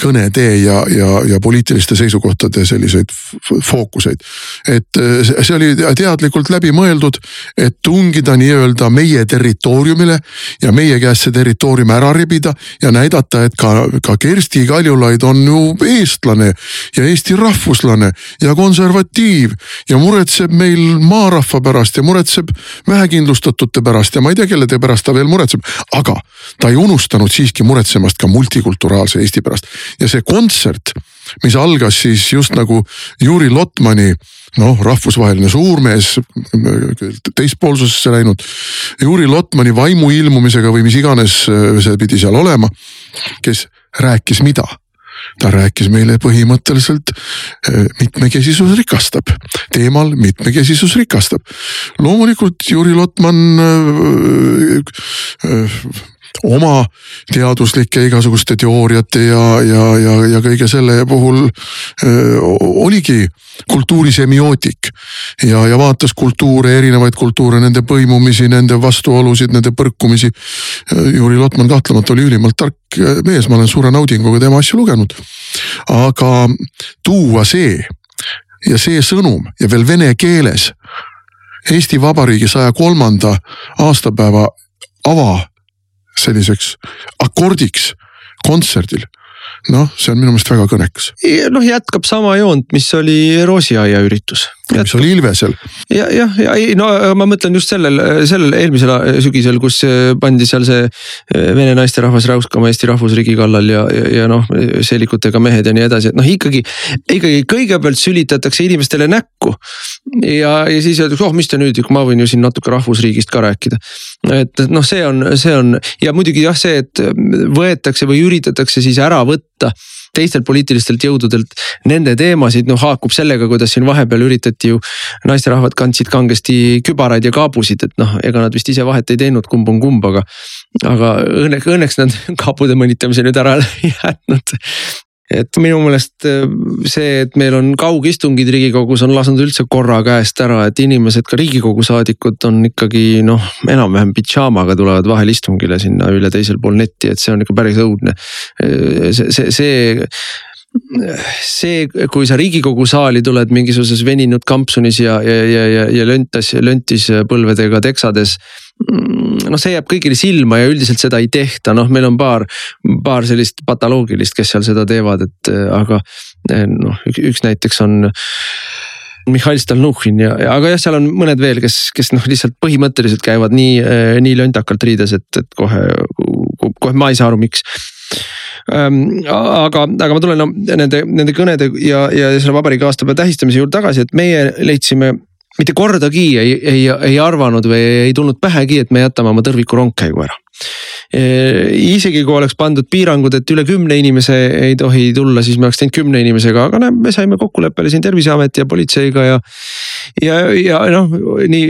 kõnetee ja, ja, ja poliitiliste seisukohtade selliseid fookuseid. et eh, see oli teadlikult läbi mõeldud et tungida nii-öelda meie territooriumile ja meie käest see territoorium ära rebida ja näidata, et ka, ka Kersti Kaljulaid on ju eestlane ja eesti rahvuslane ja konservatiiv ja muretseb meil maarahva pärast ja muretseb vähekindlustatute pärast ja ma ei tea, kelle pärast ta veel muretseb, aga ta ei unustanud siiski muretsemast ka multikulturaalse Eesti pärast. Ja see kontsert mis algas siis just nagu Juri Lotmani noh, rahvusvaheline suurmees, teispoolsusesse läinud. Juri Lotmani vaimu ilmumisega või mis iganes äh, see pidi seal olema, kes rääkis mida ta rääkis meile põhimõtteliselt äh, mitmekesisus rikastab, teemal mitmekesisus rikastab. loomulikult Juri Lotman äh, oma teaduslike igasuguste teooriate ja, ja, ja, ja kõige selle puhul öö, oligi kultuurisemiootik. ja, ja vaatas kultuure, erinevaid kultuure, nende põimumisi, nende vastuolusid, nende põrkumisi. Juri Lotman kahtlemata oli ülimalt tark mees, ma olen suure naudinguga tema asju lugenud. aga tuua see ja see sõnum ja veel vene keeles Eesti Vabariigi saja kolmanda aastapäeva ava selliseks akordiks kontserdil noh, see on minu meelest väga kõnekas. noh, jätkab sama joont, mis oli Roosiaia üritus mis oli Ilvesel. ja, jah, ja ei no ma mõtlen just sellel, sellel eelmisel sügisel, kus pandi seal see eh, vene naisterahvas räuskama Eesti rahvusriigi kallal ja, ja, ja noh, seelikutega mehed ja nii edasi, et noh, ikkagi, ikkagi kõigepealt sülitatakse inimestele näkku. ja, ja siis öeldakse, oh, mis te nüüd, ma võin ju siin natuke rahvusriigist ka rääkida. et noh, see on, see on ja muidugi jah, see, et võetakse või üritatakse siis ära võtta teistelt poliitilistelt jõududelt nende teemasid, noh haakub sellega, kuidas siin vahepeal üritati ju. naisterahvad kandsid kangesti kübaraid ja kaabusid, et noh, ega nad vist ise vahet ei teinud, kumb on kumb, aga. aga õnneks, õnneks nad kaabude mõnitamise nüüd ära jätnud et minu meelest äh, see, et meil on kaugistungid riigikogus on lasknud üldse korra käest ära, et inimesed, ka riigikogu saadikud on ikkagi noh, enam-vähem pidžaamaga tulevad vahel istungile sinna üle teisel pool netti, et see on ikka päris õudne. Äh, see, see, see see, kui sa riigikogu saali tuled mingisuguses veninud kampsunis ja, ja, ja, ja, ja löntas, löntis põlvedega teksades. Mm, noh, see jääb kõigile silma ja üldiselt seda ei tehta, noh, meil on paar, paar sellist patoloogilist, kes seal seda teevad, et aga noh, üks näiteks on. Mihhail Stalnuhhin ja, aga jah, seal on mõned veel, kes, kes noh, lihtsalt põhimõtteliselt käivad nii, nii löntakalt riides, et, et kohe, kohe ma ei saa aru, miks aga, aga ma tulen no, nende, nende kõnede ja, ja selle vabariigi aastapäeva tähistamise juurde tagasi, et meie leidsime mitte kordagi ei, ei, ei arvanud või ei tulnud pähegi, et me jätame oma tõrviku rongkäigu ära ehm, isegi kui oleks pandud piirangud, et üle kümne inimese ei tohi tulla, siis me oleks teinud kümne inimesega, aga näe, me saime kokkuleppele siin terviseameti ja politseiga ja. ja, ja noh, nii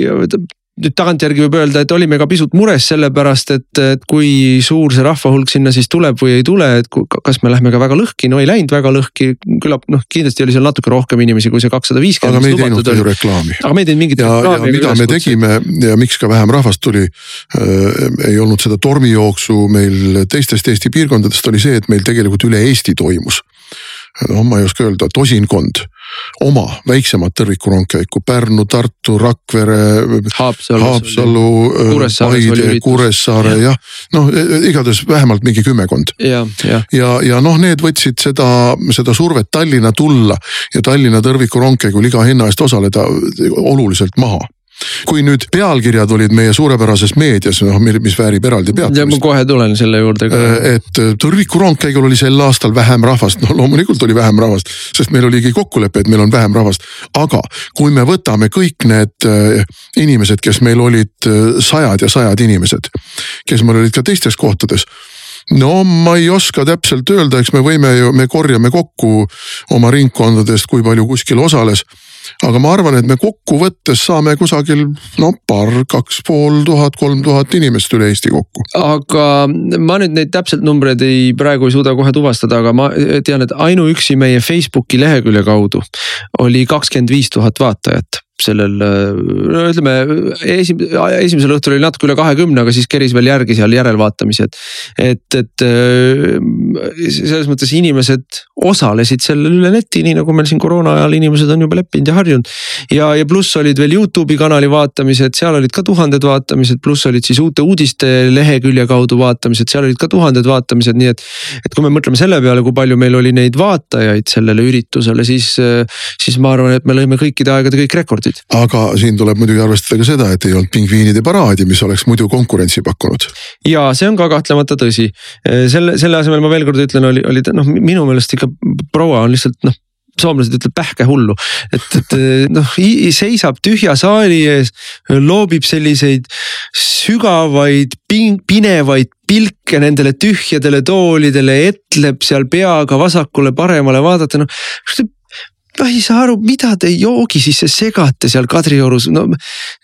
nüüd tagantjärgi võib öelda, et olime ka pisut mures sellepärast, et, et kui suur see rahvahulk sinna siis tuleb või ei tule, et kas me lähme ka väga lõhki, no ei läinud väga lõhki. küllap noh, kindlasti oli seal natuke rohkem inimesi kui see kakssada viiskümmend. aga me ei teinud ju reklaami. aga me ei teinud mingit ja, reklaami. mida me tegime ja miks ka vähem rahvast tuli äh,. ei olnud seda tormijooksu meil teistest Eesti piirkondadest oli see, et meil tegelikult üle Eesti toimus noh, ma ei oska öelda, tosinkond. Oma väiksemat tõrvikurongkäiku. Pärnu, Tartu, Rakvere. Haapsalu, Haapsalu, Paide, Kuressaare jah, noh e, e, igatahes vähemalt mingi kümmekond. ja, ja, ja, ja noh, need võtsid seda, seda survet Tallinna tulla ja Tallinna tõrvikurongkäigul iga hinna eest osaleda oluliselt maha kui nüüd pealkirjad olid meie suurepärases meedias, noh, mis väärib eraldi peatumist. ma kohe tulen selle juurde ka. Äh, et äh, Tõrviku rongkäigul oli sel aastal vähem rahvast, no loomulikult oli vähem rahvast, sest meil oligi kokkulepe, et meil on vähem rahvast. aga kui me võtame kõik need äh, inimesed, kes meil olid sajad ja sajad inimesed, kes meil olid ka teistes kohtades no ma ei oska täpselt öelda, eks me võime ju, me korjame kokku oma ringkondadest, kui palju kuskil osales aga ma arvan, et me kokkuvõttes saame kusagil no paar, kaks pool tuhat, kolm tuhat inimest üle Eesti kokku. aga ma nüüd neid täpselt numbreid ei, praegu ei suuda kohe tuvastada, aga ma tean, et ainuüksi meie Facebooki lehekülje kaudu oli kakskümmend viis tuhat vaatajat sellel no ütleme esim-, esimesel õhtul oli natuke üle kahekümne, aga siis keris veel järgi seal järelvaatamised. et, et selles mõttes inimesed osalesid sellel üle neti, nii nagu meil siin koroona ajal inimesed on juba leppinud ja harjunud. ja, ja pluss olid veel Youtube'i kanali vaatamised, seal olid ka tuhanded vaatamised, pluss olid siis uute uudiste lehekülje kaudu vaatamised, seal olid ka tuhanded vaatamised, nii et. et kui me mõtleme selle peale, kui palju meil oli neid vaatajaid sellele üritusele, siis, siis ma arvan, et me lõime kõikide aegade kõik rekordid minutit. aga siin tuleb muidugi arvestada ka seda, et ei olnud pingviinide paraadi, mis oleks muidu konkurentsi pakkunud. ja see on ka kahtlemata tõsi, selle, selle asemel ma veel kord ütlen, oli, oli noh, minu meelest ikka proua on lihtsalt noh soomlased ütlevad pähke hullu, et, et noh seisab tühja saali ees, loobib selliseid sügavaid, pinevaid pilke nendele tühjadele toolidele, etleb seal peaga vasakule-paremale vaadata, noh ma ei saa aru, mida te joogi sisse segate seal Kadriorus, no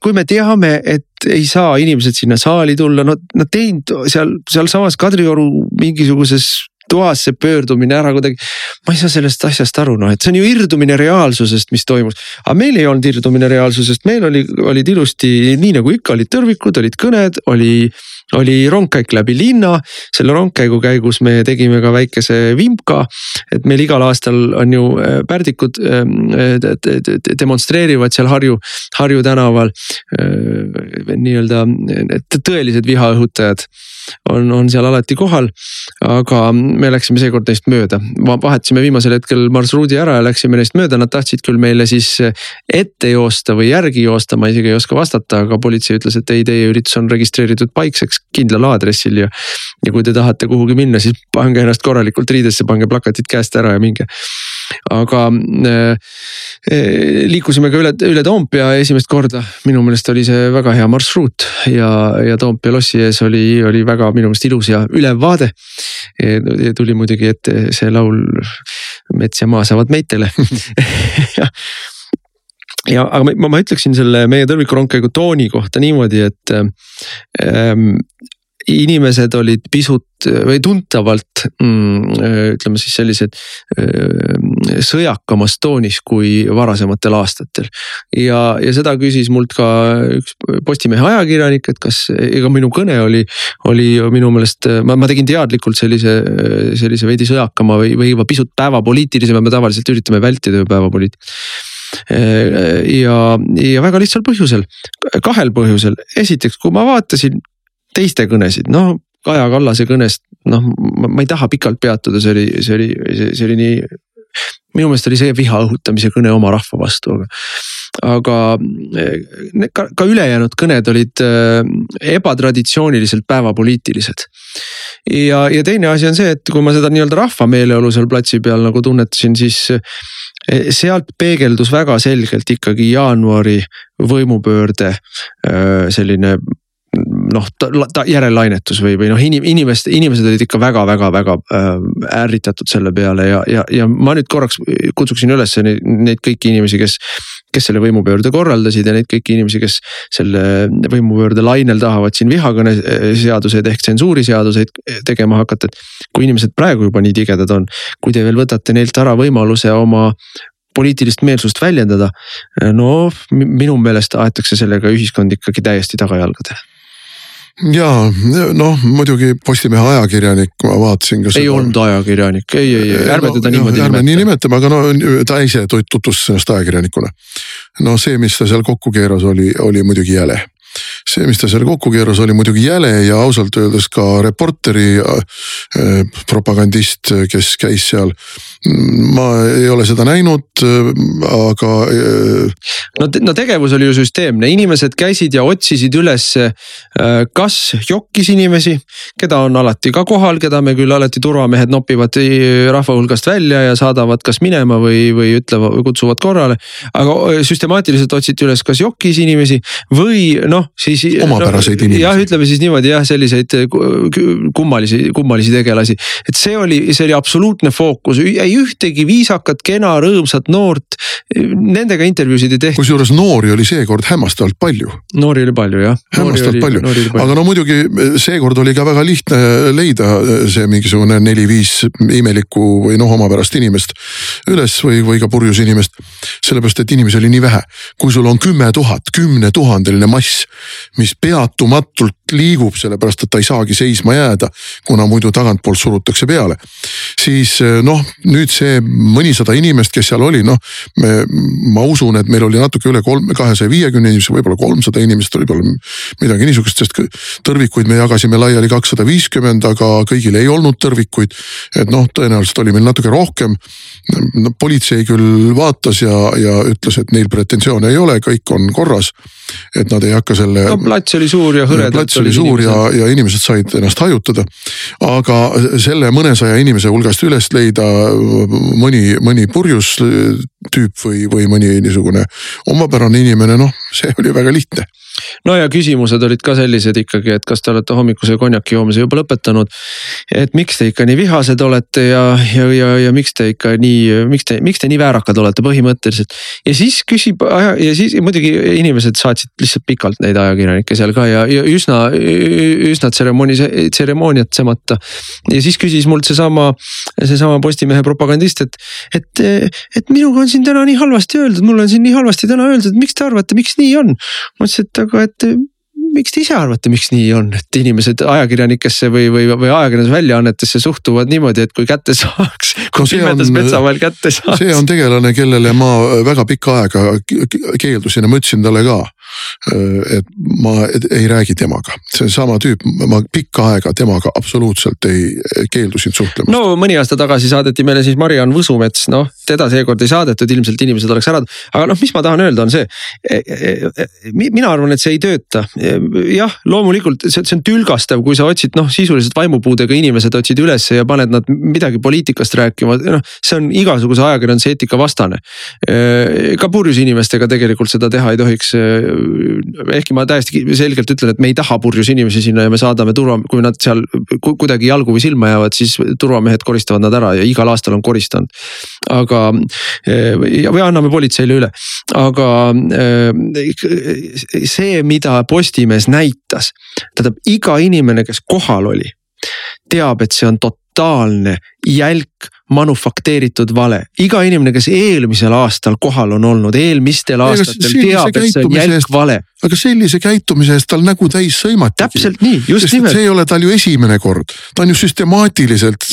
kui me teame, et ei saa inimesed sinna saali tulla, no nad teinud seal, sealsamas Kadrioru mingisuguses toas see pöördumine ära kuidagi. ma ei saa sellest asjast aru, noh, et see on ju irdumine reaalsusest, mis toimus. aga meil ei olnud irdumine reaalsusest, meil oli, olid ilusti nii nagu ikka, olid tõrvikud, olid kõned, oli oli rongkäik läbi linna, selle rongkäigu käigus me tegime ka väikese vimka. et meil igal aastal on ju äh, pärdikud ähm, demonstreerivad seal Harju, Harju tänaval. Äh, nii-öelda tõelised vihaõhutajad on, on seal alati kohal. aga me läksime seekord neist mööda, vahetasime viimasel hetkel marsruudi ära ja läksime neist mööda, nad tahtsid küll meile siis ette joosta või järgi joosta, ma isegi ei oska vastata, aga politsei ütles, et ei, teie üritus on registreeritud paikseks kindlal aadressil ja. ja kui te tahate kuhugi minna, siis pange ennast korralikult riidesse, pange plakatid käest ära ja minge. Aga äh, äh, liikusime ka üle, üle Toompea esimest korda, minu meelest oli see väga hea marsruut ja, ja Toompea lossi ees oli, oli väga minu meelest ilus ja ülev vaade. tuli muidugi ette see laul Mets ja maa saavad meitele ja aga ma, ma ütleksin selle meie tõrvikurongkäigu tooni kohta niimoodi, et ähm, inimesed olid pisut või tuntavalt mm, ütleme siis sellised äh, sõjakamas toonis kui varasematel aastatel. ja, ja seda küsis mult ka üks Postimehe ajakirjanik, et kas, ega minu kõne oli, oli minu meelest, ma, ma tegin teadlikult sellise, sellise veidi sõjakama või, või juba pisut päevapoliitilisema, me tavaliselt üritame vältida ju päevapoliitikat ja, ja väga lihtsal põhjusel, kahel põhjusel, esiteks, kui ma vaatasin teiste kõnesid, noh Kaja Kallase kõnest, noh, ma ei taha pikalt peatuda, see oli, see oli, see oli nii. minu meelest oli see viha õhutamise kõne oma rahva vastu, aga, aga ka, ka ülejäänud kõned olid äh, ebatraditsiooniliselt päevapoliitilised. ja, ja teine asi on see, et kui ma seda nii-öelda rahva meeleolu seal platsi peal nagu tunnetasin, siis Eh, sealt peegeldus väga selgelt ikkagi jaanuari võimupöörde selline noh, järellainetus või, või noh, inim-, inimeste, inimesed olid ikka väga-väga-väga äh, ärritatud selle peale ja, ja, ja ma nüüd korraks kutsuksin üles neid, neid kõiki inimesi, kes kes selle võimupöörde korraldasid ja neid kõiki inimesi, kes selle võimupöörde lainel tahavad siin vihakõne seaduseid ehk tsensuuriseaduseid tegema hakata, et. kui inimesed praegu juba nii tigedad on, kui te veel võtate neilt ära võimaluse oma poliitilist meelsust väljendada. no minu meelest aetakse sellega ühiskond ikkagi täiesti tagajalgadele ja noh, muidugi Postimehe ajakirjanik, ma vaatasin ka ei olnud ajakirjanik, ei, ei, ei, ärme teda no, niimoodi ärme nii nimetame, aga no ta ise tutvustas ennast ajakirjanikuna. no see, mis ta seal kokku keeras, oli, oli muidugi jäle see, mis ta seal kokku keeras, oli muidugi jäle ja ausalt öeldes ka Reporteri äh, propagandist, kes käis seal. ma ei ole seda näinud, aga. no, no tegevus oli ju süsteemne, inimesed käisid ja otsisid üles, kas jokkis inimesi, keda on alati ka kohal, keda me küll alati turvamehed nopivad rahva hulgast välja ja saadavad kas minema või, või ütlevad, kutsuvad korrale. aga süstemaatiliselt otsiti üles, kas jokkis inimesi või noh, siis. omapäraseid no, inimesi. jah, ütleme siis niimoodi jah, selliseid kummalisi, kummalisi tegelasi. et see oli, see oli absoluutne fookus, ei ühtegi viisakat, kena, rõõmsat noort. Nendega intervjuusid ei tehtud. kusjuures noori oli seekord hämmastavalt palju. noori oli palju jah. hämmastavalt palju, aga no muidugi seekord oli ka väga lihtne leida see mingisugune neli-viis imelikku või noh, omapärast inimest üles või, või ka purjus inimest. sellepärast, et inimesi oli nii vähe. kui sul on kümme tuhat, kümnetuhandeline mass, mis peatumatult liigub, sellepärast et ta ei saagi seisma jääda, kuna muidu tagantpoolt surutakse peale. siis noh, nüüd see mõnisada inimest, kes seal oli, noh, ma usun, et meil oli natuke üle kolm, kahesaja viiekümne inimese, võib-olla kolmsada inimest, võib-olla midagi niisugust, sest tõrvikuid me jagasime laiali kakssada viiskümmend, aga kõigil ei olnud tõrvikuid. et noh, tõenäoliselt oli meil natuke rohkem. no politsei küll vaatas ja, ja ütles, et neil pretensioone ei ole, kõik on korras. et nad ei hakka selle. no plats oli suur ja hõredalt. Oli suur ja, ja inimesed said ennast hajutada. aga selle mõnesaja inimese hulgast üles leida mõni, mõni purjus tüüp või, või mõni niisugune omapärane inimene, noh, see oli väga lihtne no ja küsimused olid ka sellised ikkagi, et kas te olete hommikuse konjaki joomise juba lõpetanud. et miks te ikka nii vihased olete ja, ja, ja, ja miks te ikka nii, miks te, miks te nii väärakad olete põhimõtteliselt. ja siis küsib ja siis muidugi inimesed saatsid lihtsalt pikalt neid ajakirjanikke seal ka ja, ja üsna, üsna tseremooni, tseremooniatsemata. ja siis küsis mult seesama, seesama Postimehe propagandist, et, et, et minuga on siin täna nii halvasti öeldud, mulle on siin nii halvasti täna öeldud, miks te arvate, miks nii on? ma ütlesin, et aga et miks te ise arvate, miks nii on, et inimesed ajakirjanikesse või, või, või ajakirjandusväljaannetesse suhtuvad niimoodi, et kui kätte saaks, kui pimedas metsa vahel kätte saaks. see on tegelane, kellele ma väga pikka aega keeldusin ja ma ütlesin talle ka et ma ei räägi temaga, seesama tüüp, ma pikka aega temaga absoluutselt ei keeldusin suhtlemast. no mõni aasta tagasi saadeti meile siis Mariann Võsumets, noh teda seekord ei saadetud, ilmselt inimesed oleks ära. aga noh, mis ma tahan öelda, on see. E, e, e, mina arvan, et see ei tööta. jah, loomulikult see, see on tülgastav, kui sa otsid noh, sisuliselt vaimupuudega inimesed otsid ülesse ja paned nad midagi poliitikast rääkima, noh see on igasuguse ajakirjanduse eetika vastane. ka purjus inimestega tegelikult seda teha ei tohiks ehkki ma täiesti selgelt ütlen, et me ei taha purjus inimesi sinna ja me saadame turva, kui nad seal kuidagi jalgu või silma jäävad, siis turvamehed koristavad nad ära ja igal aastal on koristanud. aga või anname politseile üle, aga see, mida Postimees näitas, tähendab iga inimene, kes kohal oli, teab, et see on totaalne jälk manufakteeritud vale. iga inimene, kes eelmisel aastal kohal on olnud, eelmistel aastatel teab, et see on jälk vale. aga sellise käitumise eest tal nägu täis sõimati. täpselt nii, just Sest nimelt. see ei ole tal ju esimene kord, ta on ju süstemaatiliselt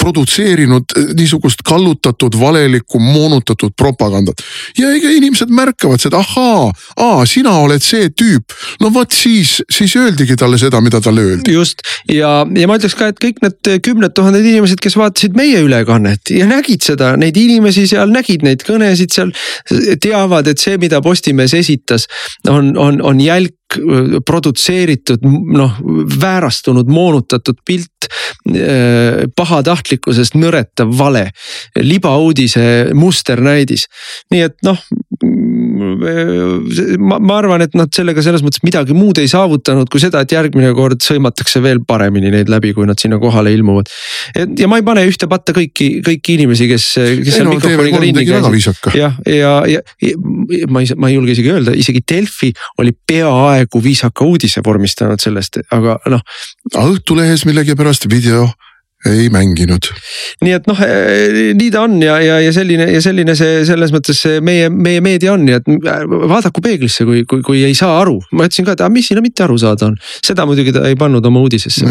produtseerinud niisugust kallutatud, valelikku, moonutatud propagandat. ja ega inimesed märkavad seda, ahaa, aa, sina oled see tüüp. no vot siis, siis öeldigi talle seda, mida talle öeldi. just ja, ja ma ütleks ka, et kõik need kümned tuhanded inimesed, kes vaatasid meie ülekannet ja nägid seda, neid inimesi seal, nägid neid kõnesid seal. teavad, et see, mida Postimees esitas, on, on, on jälk produtseeritud, noh väärastunud, moonutatud pilt. pahatahtlikkusest nõretav vale, libauudise musternäidis. nii et noh ma, ma arvan, et nad sellega selles mõttes midagi muud ei saavutanud, kui seda, et järgmine kord sõimatakse veel paremini neid läbi, kui nad sinna kohale ilmuvad. et ja ma ei pane ühte patta kõiki, kõiki inimesi, kes, kes seal no, mikrofoniga ringi käisid. jah, ja, ja, ja, ja ma ei, ma ei julge isegi öelda, isegi Delfi oli peaaegu viisaka uudise vormistanud sellest, aga noh. Õhtulehes millegipärast video ei mänginud. nii et noh, eh, nii ta on ja, ja, ja selline ja selline see selles mõttes see meie, meie meedia on, nii et äh, vaadaku peeglisse, kui, kui, kui ei saa aru. ma ütlesin ka, et aga mis siin mitte aru saada on, seda muidugi ta ei pannud oma uudisesse.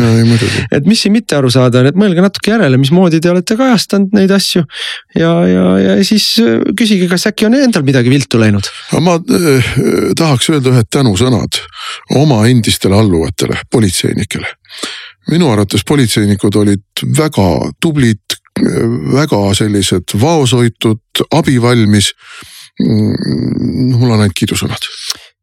et mis siin mitte aru saada on, et mõelge natuke järele, mismoodi te olete kajastanud neid asju. ja, ja, ja siis äh, küsige, kas äkki on endal midagi viltu läinud. ma äh, tahaks öelda ühed tänusõnad oma endistele alluvatele, politseinikele minu arvates politseinikud olid väga tublid, väga sellised vaoshoitud, abivalmis. Mm, mul on ainult kiidusõnad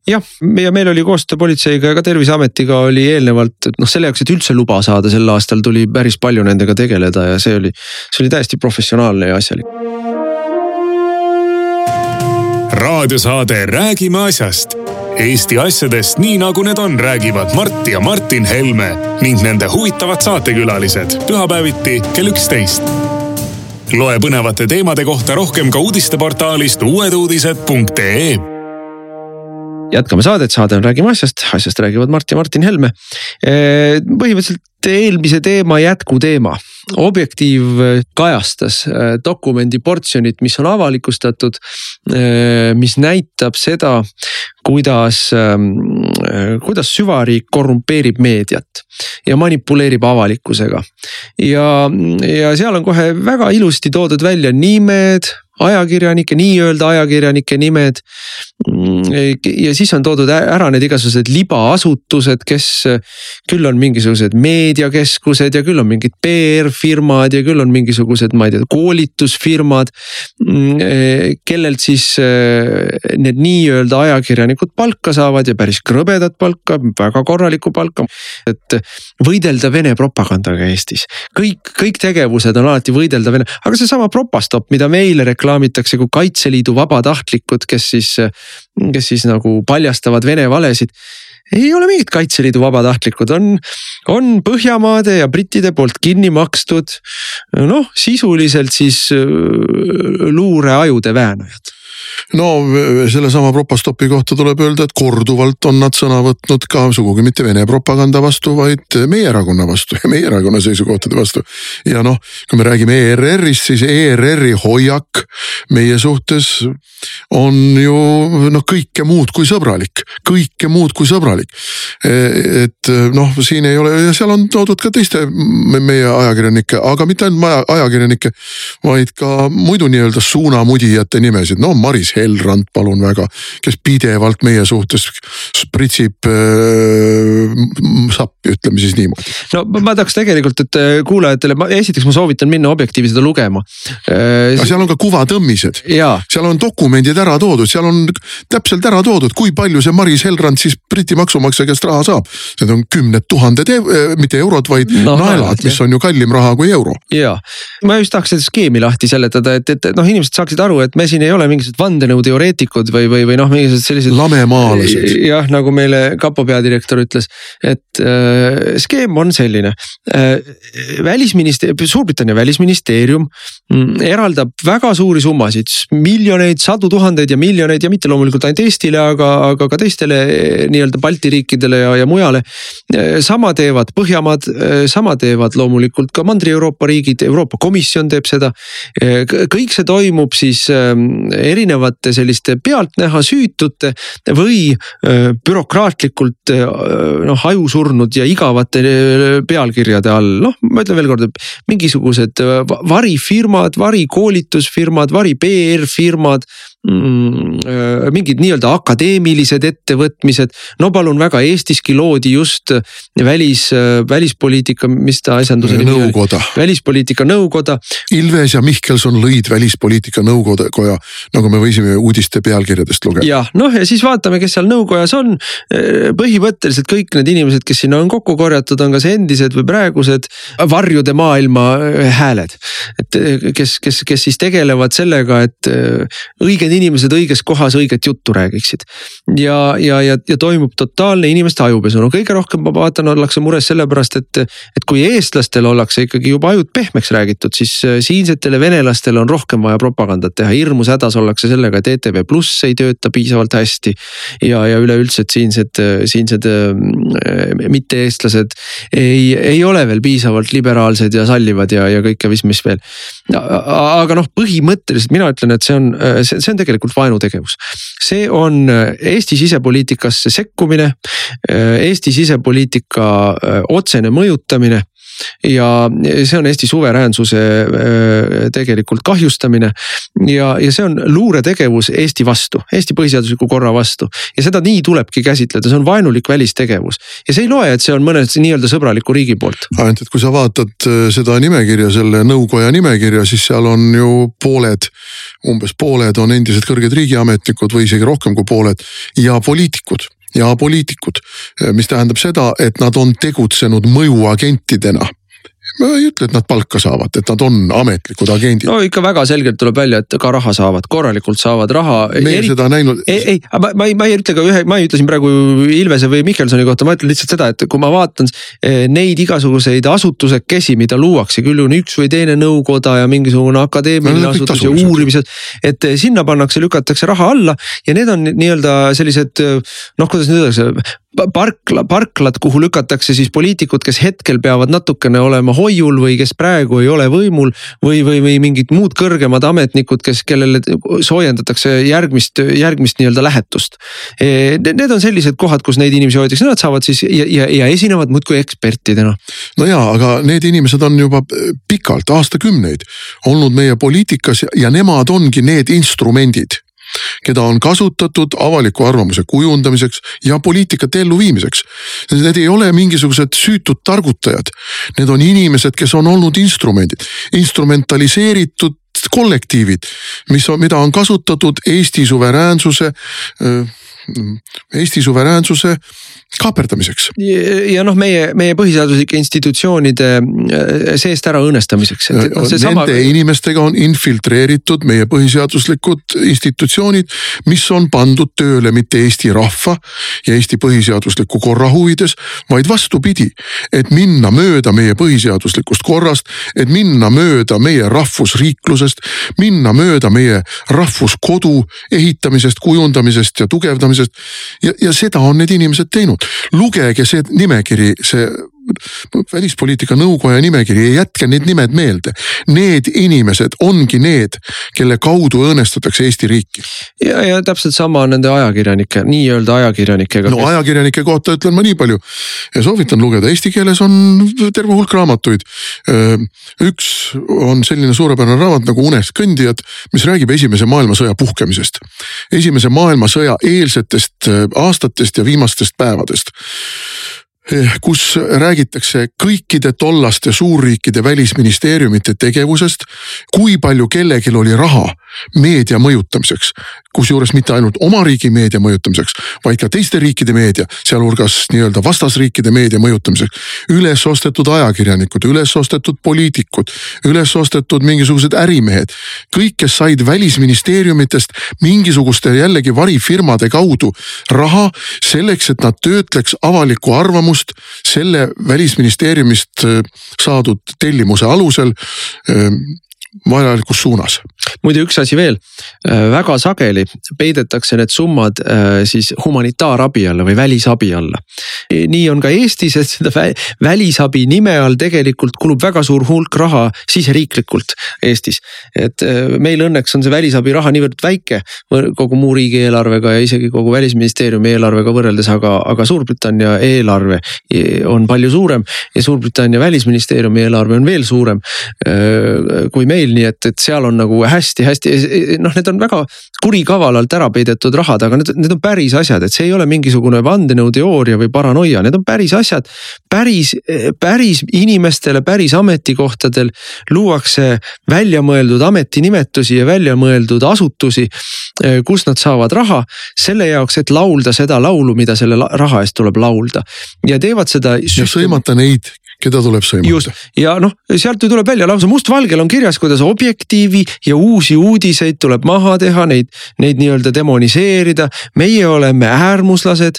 jah, ja meil oli koostöö politseiga ja ka terviseametiga oli eelnevalt, et noh, selle jaoks, et üldse luba saada sel aastal tuli päris palju nendega tegeleda ja see oli, see oli täiesti professionaalne ja asjalik. raadiosaade Räägime asjast Eesti asjadest nii nagu need on, räägivad Mart ja Martin Helme ning nende huvitavad saatekülalised pühapäeviti kell üksteist. loe põnevate teemade kohta rohkem ka uudisteportaalist uueduudised.ee jätkame saadet, saade on Räägime asjast, asjast räägivad Mart ja Martin Helme. põhimõtteliselt eelmise teema jätkuteema. objektiiv kajastas dokumendi portsjonit, mis on avalikustatud, mis näitab seda, kuidas, kuidas süvariik korrumpeerib meediat ja manipuleerib avalikkusega. ja, ja seal on kohe väga ilusti toodud välja nimed ajakirjanike, nii-öelda ajakirjanike nimed. ja siis on toodud ära need igasugused libaasutused, kes küll on mingisugused meediakeskused ja küll on mingid PR-firmad ja küll on mingisugused, ma ei tea, koolitusfirmad. kellelt siis need nii-öelda ajakirjanikud palka saavad ja päris krõbedat palka, väga korralikku palka. et võidelda Vene propagandaga Eestis, kõik, kõik tegevused on alati võidelda Vene, aga seesama Propastop, mida meile reklaamitakse reklaamitakse kui Kaitseliidu vabatahtlikud, kes siis, kes siis nagu paljastavad Vene valesid. Ei ole mingit Kaitseliidu vabatahtlikud, on, on Põhjamaade ja brittide poolt kinni makstud noh, sisuliselt siis luureajude väänajad no sellesama Propostopi kohta tuleb öelda, et korduvalt on nad sõna võtnud ka sugugi mitte Vene propaganda vastu, vaid meie erakonna vastu ja meie erakonna seisukohtade vastu. ja noh, kui me räägime ERR-ist, siis ERR-i hoiak meie suhtes on ju noh, kõike muud kui sõbralik, kõike muud kui sõbralik. E, et noh, siin ei ole ja seal on toodud ka teiste meie ajakirjanike, aga mitte ainult ajakirjanike, vaid ka muidu nii-öelda suunamudijate nimesid, no Maris Hellrand, palun väga, kes pidevalt meie suhtes spritsib äh, sappi, ütleme siis niimoodi. no ma tahaks tegelikult, et äh, kuulajatele, esiteks ma soovitan minna Objektiivi seda lugema äh,. aga seal on ka kuvatõmmised, seal on dokumendid ära toodud, seal on täpselt ära toodud, kui palju see Maris Hellrand siis Briti maksumaksja käest raha saab. Need on kümned tuhanded ev, äh, mitte eurod, vaid no, naelad, mis on ju kallim raha kui euro. ja, ma just tahaks seda skeemi lahti seletada, et, et noh, inimesed saaksid aru, et me siin ei ole mingisugused vandenõuteoreetikud või, või, või noh, mingisugused sellised. lamemaalased. jah, nagu meile kapo peadirektor ütles, et äh, skeem on selline äh,. välisministeerium, Suurbritannia välisministeerium mm, eraldab väga suuri summasid, miljoneid, sadu tuhandeid ja miljoneid ja mitte loomulikult ainult Eestile, aga, aga ka teistele äh, nii-öelda Balti riikidele ja, ja mujale. Äh, sama teevad Põhjamaad, äh, sama teevad loomulikult ka Mandri-Euroopa riigid, Euroopa Komisjon teeb seda. kõik see toimub siis ähm, erinevate selliste pealtnäha süütute või bürokraatlikult noh ajusurnud ja igavate pealkirjade all, noh, ma ütlen veel kord, et mingisugused varifirmad, varikoolitusfirmad, vari PR-firmad Mm, äh, mingid nii-öelda akadeemilised ettevõtmised. no palun väga, Eestiski loodi just välis, äh, välispoliitika, mis ta asjanduse nimi oli? välispoliitika nõukoda. Ilves ja Mihkelson lõid välispoliitika nõukoja, nagu me võisime uudiste pealkirjadest lugeda. jah, noh ja siis vaatame, kes seal nõukojas on. Äh, põhimõtteliselt kõik need inimesed, kes sinna on kokku korjatud, on kas endised või praegused varjude maailma hääled. et kes, kes, kes siis tegelevad sellega, et õiged inimesed õiges kohas õiget juttu räägiksid. ja, ja, ja, ja toimub totaalne inimeste ajupesu, no kõige rohkem ma vaatan, ollakse mures sellepärast, et. et kui eestlastel ollakse ikkagi juba ajud pehmeks räägitud, siis äh, siinsetele venelastele on rohkem vaja propagandat teha, hirmus hädas ollakse sellega, et ETV Pluss ei tööta piisavalt hästi. ja, ja üleüldse, et siinsed, siinsed äh, mitte-eestlased ei, ei ole veel piisavalt liberaalsed ja sallivad ja, ja kõike, mis, mis veel. aga noh, põhimõtteliselt mina ütlen, et see on, see, see on tegelikult vaenutegevus. see on Eesti sisepoliitikasse sekkumine, Eesti sisepoliitika otsene mõjutamine ja see on Eesti suveräänsuse tegelikult kahjustamine. ja, ja see on luuretegevus Eesti vastu, Eesti põhiseadusliku korra vastu ja seda nii tulebki käsitleda, see on vaenulik välistegevus. ja see ei loe, et see on mõne nii-öelda sõbraliku riigi poolt. ainult, et kui sa vaatad seda nimekirja, selle nõukoja nimekirja, siis seal on ju pooled, umbes pooled on endised kõrged riigiametnikud või isegi rohkem kui pooled ja poliitikud ja poliitikud, mis tähendab seda, et nad on tegutsenud mõjuagentidena ma ei ütle, et nad palka saavad, et nad on ametlikud agendid. no ikka väga selgelt tuleb välja, et ka raha saavad, korralikult saavad raha. meie Eri... seda näinud. ei, ei, ma, ma ei, ma ei ütle ka ühe, ma ei ütle siin praegu Ilvese või Mihkelsoni kohta, ma ütlen lihtsalt seda, et kui ma vaatan eh, neid igasuguseid asutusekesi, mida luuakse, küll on üks või teine nõukoda ja mingisugune akadeemiline no, asutus ja uurimised. et eh, sinna pannakse, lükatakse raha alla ja need on nii-öelda sellised noh, kuidas nüüd öeldakse parkla, parklad, kuhu lükatakse siis poliitikud, kes hetkel peavad natukene olema hoiul või kes praegu ei ole võimul. või, või, või mingid muud kõrgemad ametnikud, kes, kellele soojendatakse järgmist, järgmist nii-öelda lähetust. E, need on sellised kohad, kus neid inimesi hoitakse, nad saavad siis ja, ja, ja esinevad muudkui ekspertidena. no ja, aga need inimesed on juba pikalt, aastakümneid olnud meie poliitikas ja nemad ongi need instrumendid keda on kasutatud avaliku arvamuse kujundamiseks ja poliitikate elluviimiseks. Need ei ole mingisugused süütud targutajad, need on inimesed, kes on olnud instrumendid, instrumentaliseeritud kollektiivid, mis mida on kasutatud Eesti suveräänsuse, Eesti suveräänsuse kaaperdamiseks. ja noh, meie, meie põhiseaduslike institutsioonide äh, seest ära õõnestamiseks. No, Nende sama... inimestega on infiltreeritud meie põhiseaduslikud institutsioonid, mis on pandud tööle mitte Eesti rahva ja Eesti põhiseadusliku korra huvides, vaid vastupidi. et minna mööda meie põhiseaduslikust korrast, et minna mööda meie rahvusriiklusest, minna mööda meie rahvuskodu ehitamisest, kujundamisest ja tugevdamisest. Ja, ja seda on need inimesed teinud. Lugege see nimekiri, see välispoliitika nõukoja nimekiri ja jätke need nimed meelde. Need inimesed ongi need, kelle kaudu õõnestatakse Eesti riiki. ja, ja täpselt sama on nende ajakirjanike, nii-öelda ajakirjanikega. no ajakirjanike kohta ütlen ma nii palju ja soovitan lugeda, eesti keeles on terve hulk raamatuid. üks on selline suurepärane raamat nagu Unest kõndijad, mis räägib esimese maailmasõja puhkemisest. esimese maailmasõja eelsetest aastatest ja viimastest päevadest kus räägitakse kõikide tollaste suurriikide välisministeeriumite tegevusest. kui palju kellelgi oli raha meedia mõjutamiseks, kusjuures mitte ainult oma riigi meedia mõjutamiseks, vaid ka teiste riikide meedia, sealhulgas nii-öelda vastasriikide meedia mõjutamiseks. üles ostetud ajakirjanikud, üles ostetud poliitikud, üles ostetud mingisugused ärimehed. kõik, kes said välisministeeriumitest mingisuguste jällegi varifirmade kaudu raha selleks, et nad töötleks avalikku arvamust selle välisministeeriumist äh, saadud tellimuse alusel äh, vajalikus suunas. Muide, üks asi veel, äh, väga sageli peidetakse need summad äh, siis humanitaarabi alla või välisabi alla. E, nii on ka Eestis, et seda välisabi nime all tegelikult kulub väga suur hulk raha siseriiklikult Eestis. et äh, meil õnneks on see välisabi raha niivõrd väike kogu muu riigieelarvega ja isegi kogu välisministeeriumi eelarvega võrreldes, aga, aga Suurbritannia eelarve on palju suurem ja Suurbritannia välisministeeriumi eelarve on veel suurem kui meil nii et, et seal on nagu hästi-hästi noh, need on väga kurikavalalt ära peidetud rahad, aga need, need on päris asjad, et see ei ole mingisugune vandenõuteooria või paranoia, need on päris asjad. päris, päris inimestele, päris ametikohtadel luuakse väljamõeldud ametinimetusi ja väljamõeldud asutusi, kus nad saavad raha selle jaoks, et laulda seda laulu, mida selle raha eest tuleb laulda ja teevad seda. ja sõimata neid keda tuleb sõimata. ja noh, sealt ju tuleb välja lausa mustvalgel on kirjas, kuidas Objektiivi ja uusi uudiseid tuleb maha teha, neid, neid nii-öelda demoniseerida. meie oleme äärmuslased,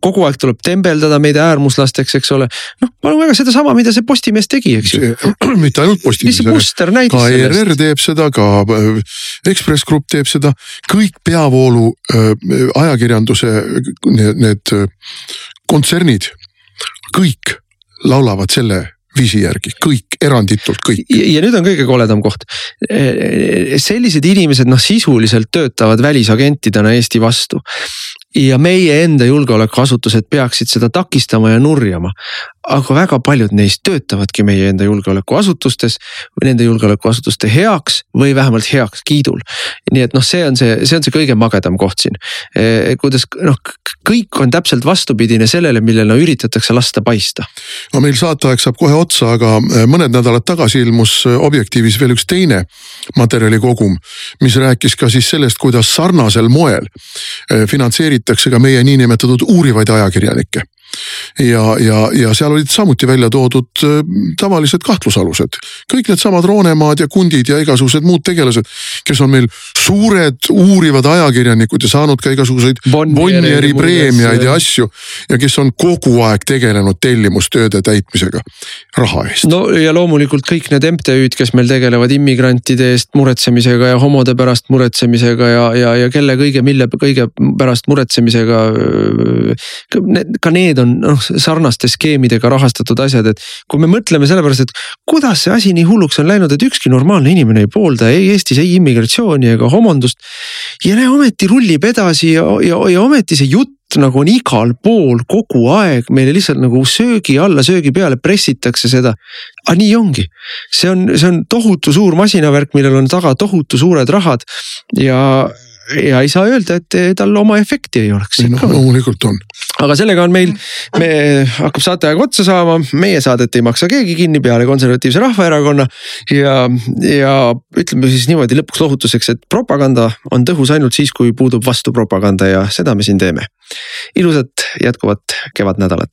kogu aeg tuleb tembeldada meid äärmuslasteks, eks ole. noh, palun väga sedasama, mida see Postimees tegi, eks ju. mitte ainult Postimees, ka ERR teeb seda, ka äh, Ekspress Grupp teeb seda, kõik peavoolu äh, ajakirjanduse need, need äh, kontsernid, kõik laulavad selle viisi järgi, kõik, eranditult kõik. ja nüüd on kõige koledam koht. sellised inimesed noh, sisuliselt töötavad välisagentidena Eesti vastu ja meie enda julgeolekuasutused peaksid seda takistama ja nurjama. Aga väga paljud neist töötavadki meie enda julgeolekuasutustes või nende julgeolekuasutuste heaks või vähemalt heakskiidul. nii et noh, see on see, see on see kõige magedam koht siin. E, kuidas noh, kõik on täpselt vastupidine sellele, millele no, üritatakse lasta paista. no meil saateaeg saab kohe otsa, aga e, mõned nädalad tagasi ilmus e, Objektiivis veel üks teine materjalikogum, mis rääkis ka siis sellest, kuidas sarnasel moel finantseeritakse ka meie niinimetatud uurivaid ajakirjanikke ja, ja, ja seal olid samuti välja toodud äh, tavalised kahtlusalused. kõik needsamad Roonemaad ja Kundid ja igasugused muud tegelased, kes on meil suured uurivad ajakirjanikud ja saanud ka igasuguseid Bonnieri preemiaid ja asju. ja kes on kogu aeg tegelenud tellimustööde täitmisega raha eest. no ja loomulikult kõik need MTÜ-d, kes meil tegelevad immigrantide eest muretsemisega ja homode pärast muretsemisega ja, ja, ja kelle kõige, mille kõige pärast muretsemisega. ka need on noh sarnaste skeemidega rahastatud asjad, et kui me mõtleme selle pärast, et kuidas see asi nii hulluks on läinud, et ükski normaalne inimene ei poolda ei Eestis ei immigratsiooni ega homondust. ja näe ometi rullib edasi ja, ja, ja ometi see jutt nagu on igal pool kogu aeg meile lihtsalt nagu söögi alla, söögi peale pressitakse seda. aga nii ongi, see on, see on tohutu suur masinavärk, millel on taga tohutu suured rahad ja ja ei saa öelda, et tal oma efekti ei oleks. ei noh, loomulikult on. aga sellega on meil, me hakkab saateaeg otsa saama, meie saadet ei maksa keegi kinni peale Konservatiivse Rahvaerakonna. ja, ja ütleme siis niimoodi lõpuks lohutuseks, et propaganda on tõhus ainult siis, kui puudub vastupropaganda ja seda me siin teeme. ilusat jätkuvat kevadnädalat